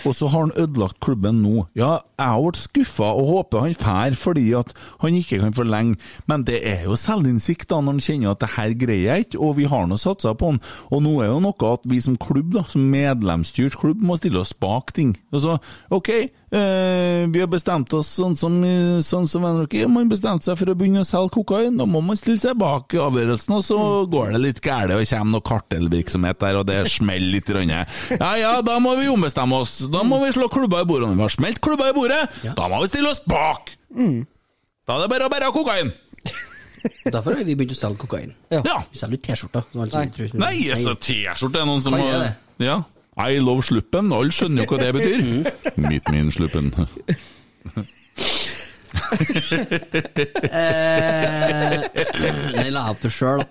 Og så har han ødelagt klubben nå. Ja, jeg vært skuffa og håper han fær fordi at han ikke kan forlenge, men det er jo selvinnsikt da når han kjenner at det her greier jeg ikke, og vi har nå satsa på han. Og nå er jo noe at vi som klubb, da, som medlemsstyrt klubb, må stille oss bak ting. Altså, ok, eh, vi har bestemt oss sånn som, sånn som NRK, man bestemte seg for å begynne å selge kokain, da må man stille seg bak avgjørelsen, og så går det litt galt og kommer noe kartellvirksomhet der, og det smeller litt. Rønne. Ja ja, da må vi ombestemme oss. Da må vi slå klubba i bordet. Vi har smelt klubba i bordet, da må vi stille oss bak! Da er det bare å bære kokain. Derfor har vi begynt å selge kokain. Ja. Vi selger jo T-skjorter. Nei. Nei, så T-skjorte er noen som Hva har er det? Ja. I love sluppen. Alle skjønner jo hva det betyr. Meet me in sluppen. Eh, Det la jeg opp til sjøl,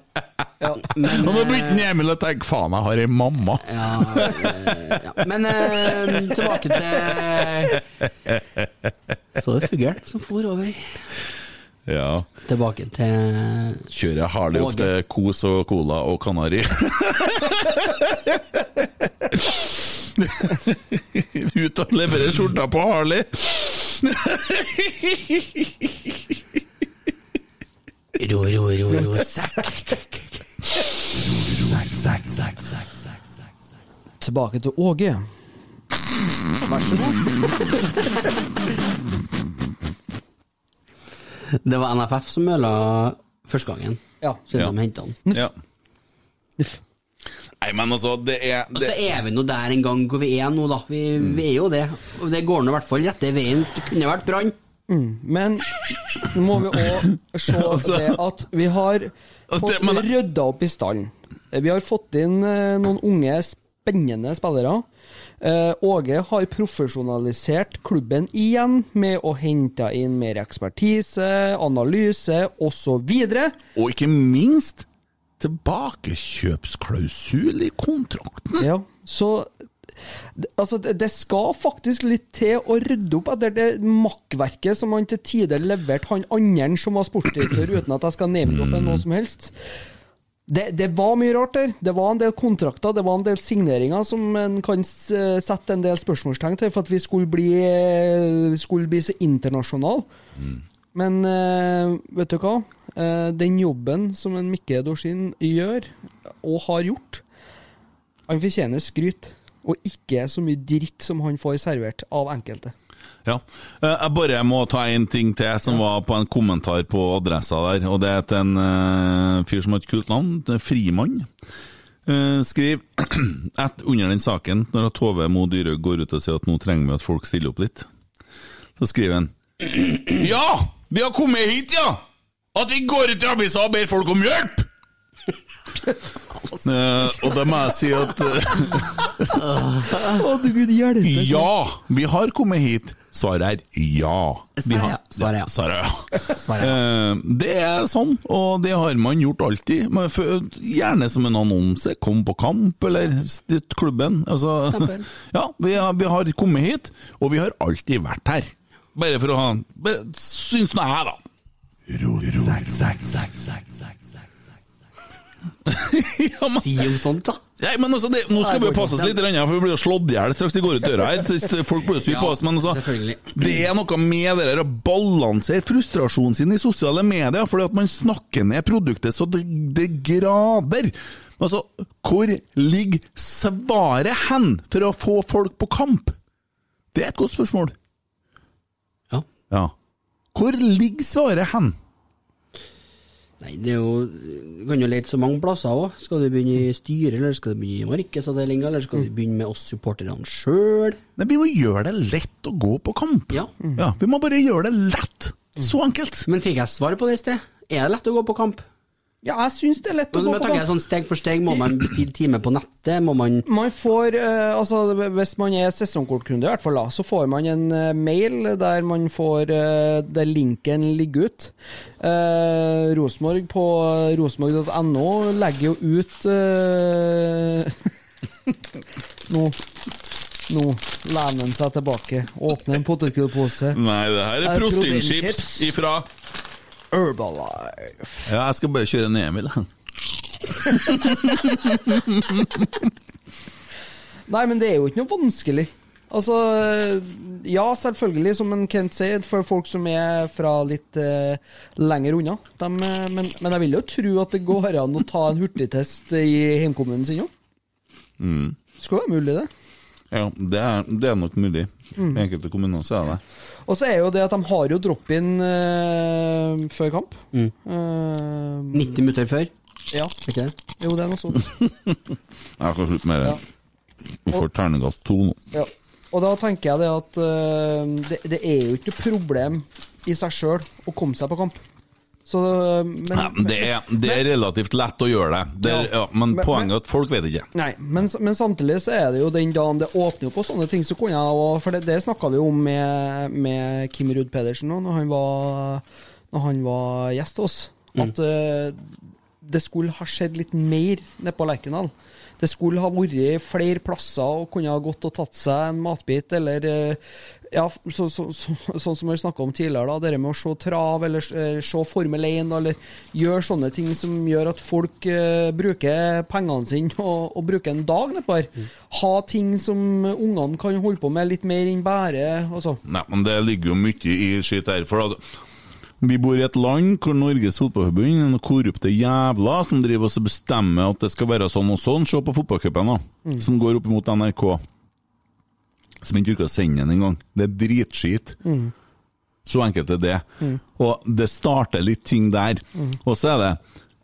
da. Men, Og nå begynte Emil å tenke faen, jeg har ei mamma. ja, eh, ja. Men eh, tilbake til Så det fuglen som for over. Ja. Tilbake til Kjører Harley opp til Kos og Cola og Kanari. Ut og levere skjorta på Harley. Ro, ro, ro, ro, sekk. Tilbake til Åge. Vær så god. Det var NFF som møla første gangen. Ja. Siden de hentet han. Ja. Nei, men altså, det er Og så er vi nå der en gang hvor vi er nå, da. Vi, vi er jo det. Og det går nå i hvert fall rette veien. Det kunne vært brann. Mm, men nå må vi òg se Altså- det at vi har fått det- men- rydda opp i stallen. Vi har fått inn eh, noen unge, spennende spillere. Eh, Åge har profesjonalisert klubben igjen med å hente inn mer ekspertise, analyse osv. og ikke minst tilbakekjøpsklausul i kontrakten. Ja, så Altså, det, skal faktisk litt til å rydde opp etter det makkverket som han til tider leverte han andre som var sportsdirektør, uten at jeg skal name-droppe noe som helst. Det, det var mye rart der. Det var en del kontrakter, det var en del signeringer som en kan sette en del spørsmålstegn til for at vi skulle bli, eh, skulle bli så internasjonale. Men eh, vet du hva? Eh, den jobben som en Mikke Dorsin gjør, og har gjort, han fortjener skryt, og ikke så mye dritt som han får servert av enkelte. Ja. Eh, Jeg bare må ta en ting til som var på en kommentar på adressa der, og det er til en eh, fyr som har et kult navn, det er Frimann. Uh, skriv at under den saken, når Tove Mo Dyrhaug går ut og sier at nå trenger vi at folk stiller opp litt, så skriver han Ja! Vi har kommet hit, ja! At vi går ut i avisa og ber folk om hjelp! uh, og da må jeg si at eh, Å, du gud hjelpe! Ja, vi har kommet hit. Svaret er ja. Vi har- Svaret ja. Svaret ja. Svaret Uh, Det er sånn, og det har man gjort alltid. Men for- Gjerne som en annonse. Kom på kamp, eller støtt klubben. Altså, ja, vi har, vi har kommet hit, og vi har alltid vært her. Bare for å ha Syns nå jeg, da. Si om sånt, da. Nei, men altså, det, Nå skal vi passe oss litt, for vi blir slått i hjel straks vi går ut døra her. Folk blir syke på oss. Men altså, det er noe med det der å balansere frustrasjonen sin i sosiale medier, fordi at man snakker ned produktet så det, det grader. Altså, hvor ligger svaret hen for å få folk på kamp? Det er et godt spørsmål. Ja. ja. Hvor ligger svaret hen? Nei, det er jo Du kan jo lete så mange plasser òg. Skal du begynne i styret, eller skal du begynne i markedsavdelinga, eller skal du begynne med oss supporterne sjøl? Vi må gjøre det lett å gå på kamp. Ja. Ja, Vi må bare gjøre det lett. Så enkelt. Men fikk jeg svar på det i sted? Er det lett å gå på kamp? Ja, jeg syns det er lett å gå men på jeg sånn Steg for steg, må man bestille time på nettet? Må man Man får, eh, altså Hvis man er sesongkortkunde, i hvert fall da, så får man en eh, mail der man får eh, der linken ligger ut. Eh, Rosenborg på rosenborg.no legger jo ut eh, Nå Nå lener han seg tilbake, åpner en potetgullpose. Nei, det her er proteinchips ifra Herbalife. Ja, jeg skal bare kjøre en Emil. Nei, men det er jo ikke noe vanskelig. Altså, ja, selvfølgelig, som en Kent sier, for folk som er fra litt eh, lenger unna. Dem, eh, men, men jeg vil jo tro at det går an å ta en hurtigtest i hjemkommunen sin òg. Mm. Skal være mulig, det. Ja, det er, det er nok mulig. Mm. I enkelte kommuner så er det Og så er jo det at de har jo drop-in uh, før kamp. Mm. Uh, 90 minutter før? Ja. Ikke det? Jo, det er noe sånt. Jeg kan slutte med det. Ja. Vi får terningkast to nå. Ja. Og da tenker jeg det at uh, det, det er jo ikke noe problem i seg sjøl å komme seg på kamp. Så, eh, men, ja, det, er, det er relativt lett å gjøre det, det er, ja, men Men- poenget er at folk vet ikke. Nei, men, men samtidig så er det jo den dagen det åpner opp og sånne ting, så kunne jeg For det, det snakka vi om med, med Kim Ruud Pedersen nå, når han var, når han var gjest hos oss. Mm. At eh, det skulle ha skjedd litt mer nede på Lerkendal. Det skulle ha vært flere plasser og kunne ha gått og tatt seg en matbit, eller eh, ja, så, så, så, sånn som vi snakka om tidligere, da, det med å se trav eller eh, se Formel 1, eller gjøre sånne ting som gjør at folk uh, bruker pengene sine og, og bruker en dag nedpå her. Ha ting som ungene kan holde på med litt mer enn bare altså. Nei, men det ligger jo mye i skitt her. For at vi bor i et land hvor Norges Fotballforbund er noen korrupte jævler som driver oss og bestemmer at det skal være sånn og sånn. Se på fotballcupen, da, Mm. som går opp mot NRK. Som ikke orker å sende den engang. Det er dritskit. Mm. Så enkelt er det. Mm. Og det starter litt ting der. Mm. Og så er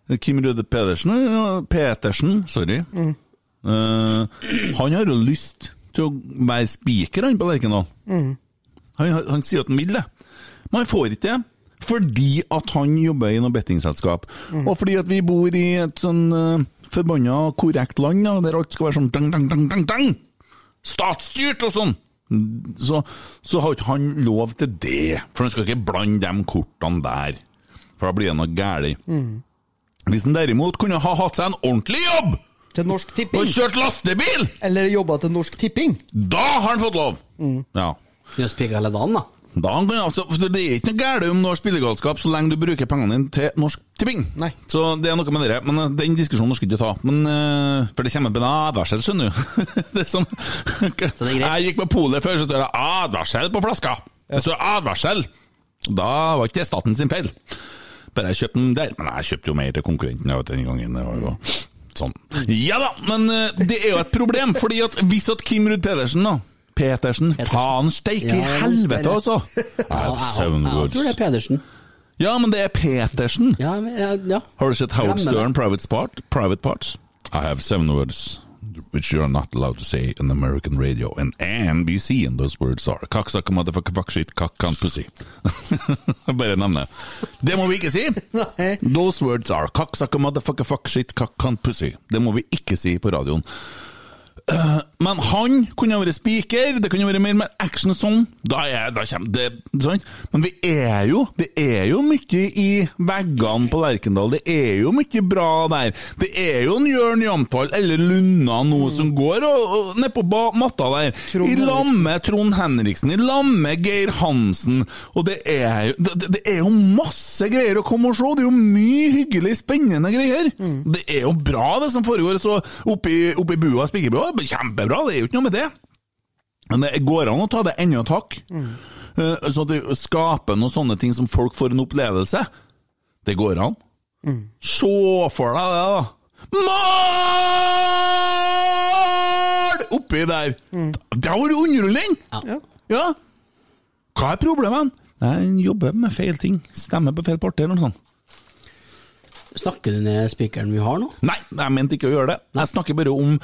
det Kim Røde Pedersen, Petersen, sorry. Mm. Eh, han har jo lyst til å være spiker han på Lerkendal. Mm. Han, han, han sier at han vil det, men han får ikke det. Fordi at han jobber i noe bettingselskap. Mm. Og fordi at vi bor i et sånn uh, forbanna korrekt land, da, der alt skal være sånn dang, dang, dang, dang, dang! Statsstyrt og sånn! Så, så har ikke han lov til det, for han skal ikke blande de kortene der. For da blir det noe galt. Mm. Hvis han derimot kunne ha hatt seg en ordentlig jobb! Til Norsk Tipping. Og kjørt lastebil! Eller jobba til Norsk Tipping. Da har han fått lov! Mm. Ja. Kunne spikka hele dagen, da. Da kan altså, for Det er ikke noe galt om du har spillegalskap så lenge du bruker pengene dine til Norsk Tipping. Nei. Så det er noe med det. Men eh, den diskusjonen skal du ikke ta. Men, uh, for det kommer en advarsel, skjønner du. det er som Jeg gikk på polet før, så står det 'advarsel' på flaska. Det står 'advarsel'. Da var ikke det staten sin feil. Bare jeg kjøpte den der. Men jeg kjøpte jo mer til konkurrenten vet, den gangen. Det var jo sånn. Ja da, men eh, det er jo et problem. fordi at hvis at Kim Ruud Pedersen da Petersen, faen steike i helvete, altså! seven jeg- tror det er Pedersen. Ja, men det er Petersen. Ja, men, ja. Har du sett Howard Stern, Private, Part, Private Parts? I have seven words which you are not allowed to say in American radio and NBC, and those words are cocksucker, motherfucker, fuck shit, cock, cunt, pussy. Bare navnet. Det må vi ikke si! Those words are cocksucker, motherfucker, fuck shit, cock, cunt, pussy. Det må vi ikke si på radioen. Eh, Men han kunne vært spiker, det kunne vært mer med action og sånn. Da, er, da kommer det sant? Men vi er jo Det er jo mye i veggene på Lerkendal. Det er jo mye bra der. Det er jo en Jørn Jamtval eller Lunna nå som går og, og nedpå matta der. I lag med Trond Henriksen, i lag med Geir Hansen. Og det er, jo, det, det er jo masse greier å komme og se. Det er jo mye hyggelig, spennende greier. Det er jo bra, det som foregår. Så oppi, oppi bua, spikerbua, kjempebra. Det er jo ikke noe med det. Men det går an å ta det enda et hakk. Mm. Så at det skaper noen sånne ting som folk får en opplevelse. Det går an. Se for deg det, da. Mål! Oppi der. Det var underholdning! Ja. Ja. Hva er problemet? Nei, Han jobber med feil ting. Stemmer på feil parti eller noe sånt. Snakker du ned spikeren vi har nå? Nei, jeg mente ikke å gjøre det. Jeg snakker bare om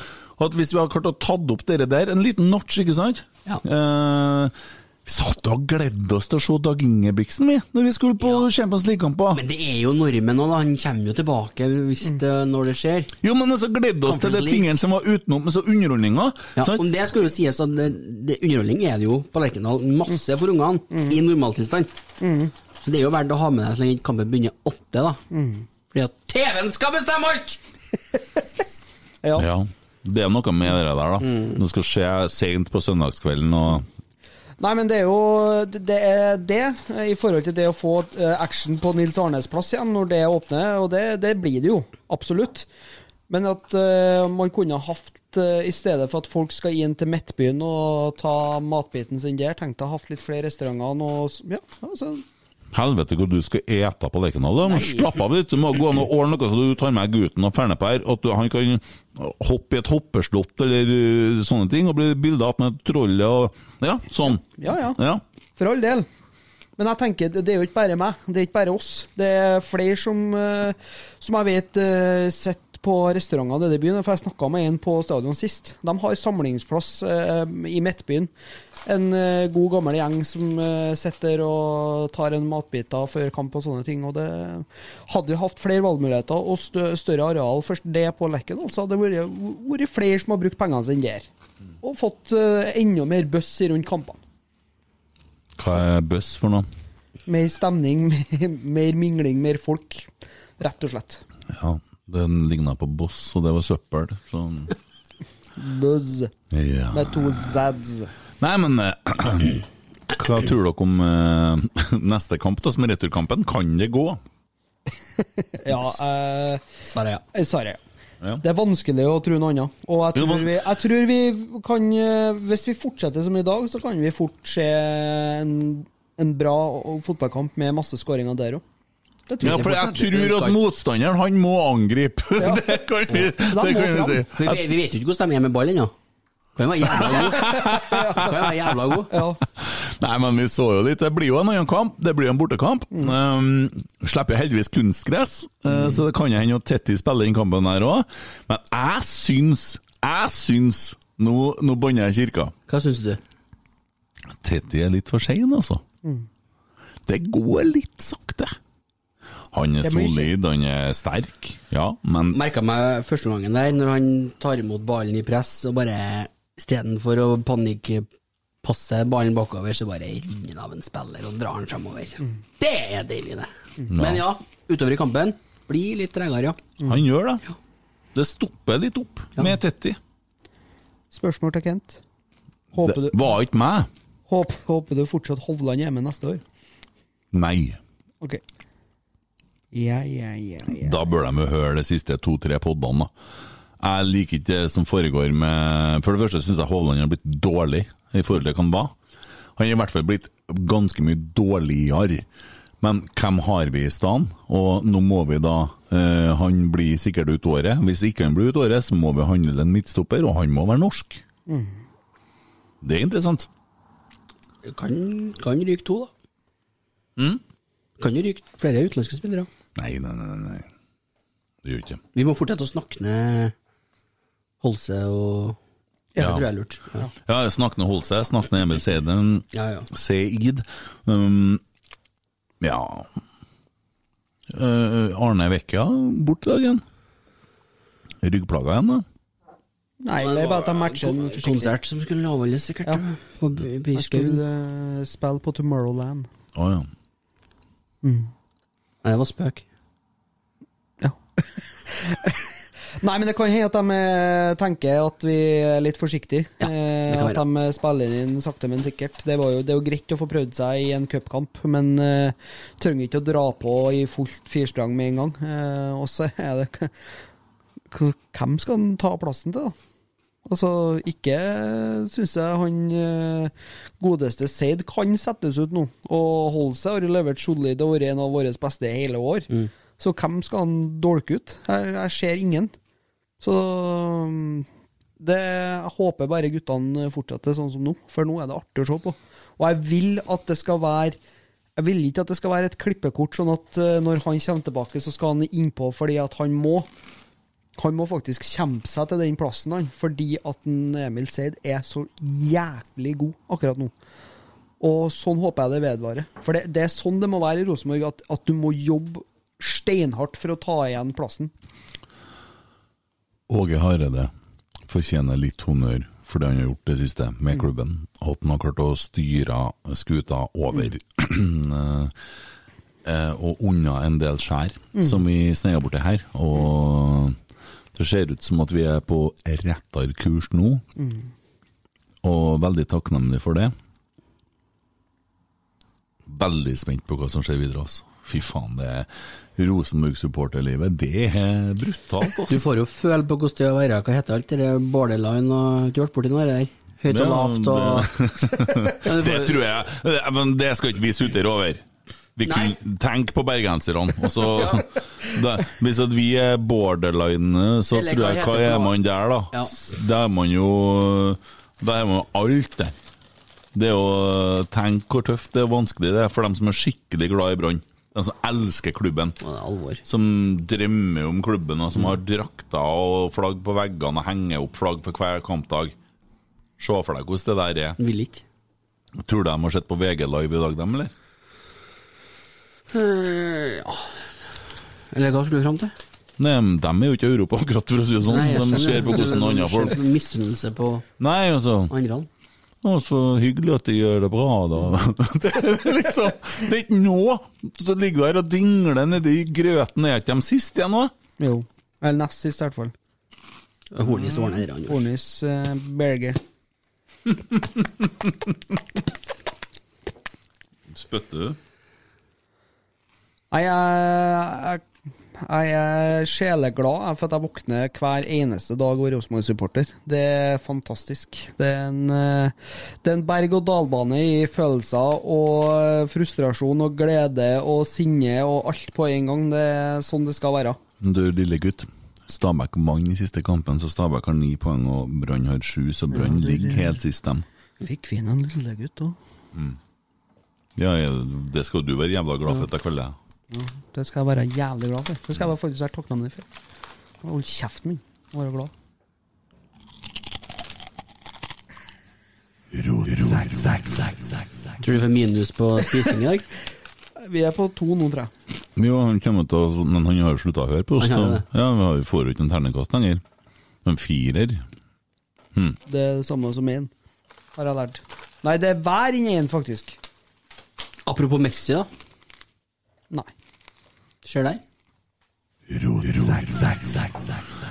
at hvis vi hadde klart å tatt opp dere der, en liten notch, ikke sant? Ja. Eh, vi satt og gledde oss til å se Dag Ingebrigtsen, vi, når vi skulle på Champions League-kamper. Men det er jo normen nå, da. Han kommer jo tilbake hvis det, når det skjer. Jo, men også gledde oss til de tingene som var utenom, så underholdninga. Ja, sant? om det skulle jo sies at det, det, underholdning er det jo på Lerkendal. Masse for ungene, i normaltilstand. Så det er jo verdt å ha med deg så lenge kampen begynner åtte, da. Fordi at TV-en skal bestemme alt! Ja. Det er noe med det der, da. Det skal skje seint på søndagskvelden og Nei, men det er jo det, er det eh, i forhold til det å få eh, action på Nils Arnes plass igjen når det åpner, og det, det blir det jo. Absolutt. Men at uh, man kunne ha hatt, uh, i stedet for at folk skal inn til Midtbyen og ta matbiten sin der, tenkte jeg hatt litt flere restauranter og Ja, altså Helvete hvor du skal ete på Lerkendal. Slappe av litt. Du må gå an og ordne noe så du tar med gutten og ferner på her. At han kan hoppe i et hoppeslott eller uh, sånne ting, og bli bilda av med trollet og Ja, sånn. Ja, ja. Ja. For all del. Men jeg tenker, det er jo ikke bare meg, det er ikke bare oss. Det er flere som, eh, som jeg vet uh, sitter på restauranter i i byen. For jeg snakka med en på stadion sist. De har samlingsplass eh, i Midtbyen. En eh, god gammel gjeng som uh, sitter og tar en matbiter før kamp og sånne ting. Og det Hadde vi hatt flere valgmuligheter og større areal for det på Lerkendal, så hadde det vært, vært flere som har brukt pengene sine der. Og fått eh, enda mer bøss rundt kampene. Hva er bøss for noe? Mer stemning, mer, mer mingling, mer folk. Rett og slett. Ja, den ligna på Boss, og det var søppel. Sånn. Buzz. ja. Med to zads. Nei, men eh, Hva tror dere om uh, neste kamp, da, som er returkampen? Kan det gå? Ja, eh, Svaret ja. eh, Svaret ja. Ja. Det er vanskelig å tro noe annet. Og jeg tror, vi, jeg tror vi kan Hvis vi fortsetter som i dag, så kan vi fort se en, en bra fotballkamp med masse skåringer der òg. Ja, for jeg tror at motstanderen, han må angripe. Ja. Det kan vi, Ja, det kan vi si. For vi, vi vet jo ikke hvordan de er med ball ennå. Kan være jævla god. Kan være jævla god. Ja. Nei, men vi så jo litt. Det blir jo en annen kamp. Det blir jo en bortekamp. Um, slipper jo heldigvis kunstgress, eh, så det kan hende at Tetti spiller inn kampen der òg. Men jeg syns, jeg syns Nå, nå banner jeg kirka. Hva syns du? Tetti er litt for sein, altså. Det går litt sakte. Han er solid, han er sterk, ja, men Merka meg første gangen der, når han tar imot ballen i press, og bare istedenfor å panikkpasse ballen bakover, så bare ringer han av en spiller og drar den fremover. Det er deilig, det. Men ja, utover i kampen blir litt tregere, ja. han gjør det. Det stopper litt opp med Tetti. Spørsmål til Kent. Håper Det du, var ikke meg. håper, håper du fortsatt Hovland hjemme neste år? Nei. Ok. Ja, ja, ja. ja. Da bør de jo høre de siste to-tre podene, da. Jeg liker ikke det som foregår med For det første syns jeg Hovland har blitt dårlig i forhold til hva han var. Han er i hvert fall blitt ganske mye dårligere. Men hvem har vi i stedet? Og nå må vi da eh, Han blir sikkert ut året. Hvis ikke han blir ut året, så må vi handle en midtstopper, og han må være norsk. Mm. Det er interessant. Kan, kan ryke to, da. Mm? Kan jo ryke flere utenlandske spillere. Nei, nei, nei. nei. Det gjør ikke Vi må fortsette å snakke ned Holse og Ja. Det tror jeg er lurt. Ja. Ja, snakk med Holse, snakk med Emil Seiden. Ja, ja. Seid. Um, ja Uh, Arne Vekka bort i dag igjen. Ryggplaga igjen, da. Nei, det er bare at de matcher en. Konsert som skulle avholdes, sikkert. Ja. På Jeg skulle uh, spille på Tomorrowland. Å ja. Mm. Nei, det var spøk. Nei, men det kan hende at de eh, tenker at vi er litt forsiktige. det eh, at de eh, spiller inn sakte, men sikkert. Det, var jo, det er jo greit å få prøvd seg i en cupkamp, men uh, trenger ikke å dra på i fullt firsprang med en gang. Uh, og så er det Hvem skal han ta plassen til, da? Altså, ikke syns jeg han godeste Seid kan settes ut nå. Og Holse har jo levert solid og vært en av våre beste hele år. Så hvem skal han dolke ut? Jeg, jeg ser ingen. Så mm, det, jeg håper bare guttene fortsetter sånn som nå, for nå er det artig å se på. Og jeg vil at det skal være Jeg vil ikke at det skal være et klippekort, sånn at eh, når han kommer tilbake, så skal han innpå fordi at han må. Han må faktisk kjempe seg til den plassen, han, fordi at Emil Seid er så jævlig god akkurat nå. Og sånn håper jeg det vedvarer. For det, det er sånn det må være i Rosenborg, at, at du må jobbe steinhardt for å ta igjen plassen. Åge Hareide fortjener litt honnør for det han har gjort det siste med klubben. At han har klart å styre skuta over eh, og unna en del skjær Mm. som vi sneier borti her. Og det ser ut som at vi er på rettere kurs nå, Mm. og veldig takknemlig for det. Veldig spent på hva som skjer videre. Altså. Fy faen, det er Rosenborg-supporterlivet. Det er brutalt, Du altså. får jo føle på hvordan det er å være Hva heter alt det der borderline og Du vært borti noe der? Høyt og lavt og det, det tror jeg det- Men det skal ikke vi sutre over. Vi kunne tenke på bergenserne. Og så da, Hvis at vi er borderline, så Eller tror jeg Hva er man der, da? Ja. Da er man jo Da er man jo alt der. Det er å tenke hvor tøft det er vanskelig det er for dem som er skikkelig glad i Brann. De som elsker klubben. Som drømmer om klubben, og som Mm. har drakter og flagg på veggene og henger opp flagg for hver kampdag. Se for deg hvordan det der er. Vil ikke. Tror du de har sett på VG Live i dag, dem, eller? Uh, Ja Eller hva skulle du fram til? Nei, de er jo ikke i Europa, akkurat, for å si det sånn. Nei, de ser på hvordan andre folk Misunnelse på Nei, altså andre. Å, så hyggelig at de gjør det bra, da. Det er liksom Det er ikke noe! Så ligger du her og dingler nedi grøten. Er ikke de sist igjen nå? Jo. Eller nest sist, i hvert fall. Hornis ordner det, Anders. Hornis uh, Berge. Spytter du? Nei, jeg, jeg, jeg er sjeleglad for at jeg våkner hver eneste dag og er Rosenborg-supporter. Det er fantastisk. Det er en, eh, det er en berg-og-dal-bane i følelser og eh, frustrasjon og glede og sinne og alt på en gang. Det er sånn det skal være. Du, lille gutt. Stabæk vant i siste kampen, så Stabæk har ni poeng, og Brann har sju, så Brann Ja, ligger helt sist, dem. Fikk vi inn en lille gutt òg? Ja, ja, det skal du være jævla glad for at jeg kaller deg. Ja, det skal jeg være jævlig glad for. Det skal jeg faktisk være takknemlig for. Hold kjeften min og være glad. Tror du får minus på spising i dag? Vi er på to nå, tror jeg. Jo, han kommer til å Men han har jo slutta å høre på oss. Da. Ja, Vi har- får jo ikke en terningkast lenger. En firer. Hm. Det er det samme som én, har jeg lært. Nei, det er hver inni én, faktisk. Apropos Messi, da. Nei. Ser der.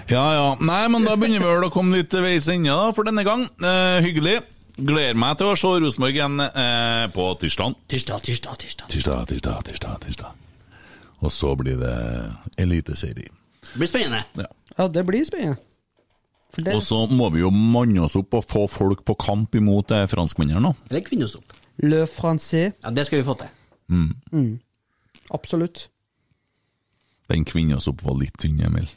Ja ja. Nei, men da begynner vi vel å komme litt til veis ende for denne gang. Eh, hyggelig. Gleder meg til å se Rosenborg igjen eh, på tirsdag. Tirsdag, tirsdag, tirsdag. Tirsdag, tirsdag, tirsdag, tirsdag. Og så blir det eliteserie. Det blir spennende. Ja. Ja, det blir spennende. For det Og så må vi jo manne oss opp og få folk på kamp imot eh, franskmennene nå. kvinne oss opp. Le Francais. Ja, det skal vi få til. Mm. Mm. Absolutt. Den kvinnes opp var litt tynn, Emil.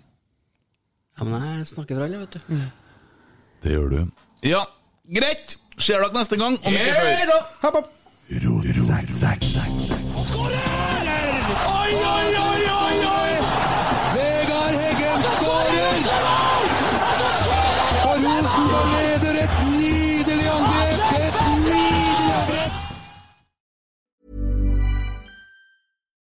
Ja, men jeg snakker for alle, vet du. Det gjør du. Ja, greit! Ser dere neste gang, om ikke før. Hopp, hopp. Oi, oi, oi, oi, oi!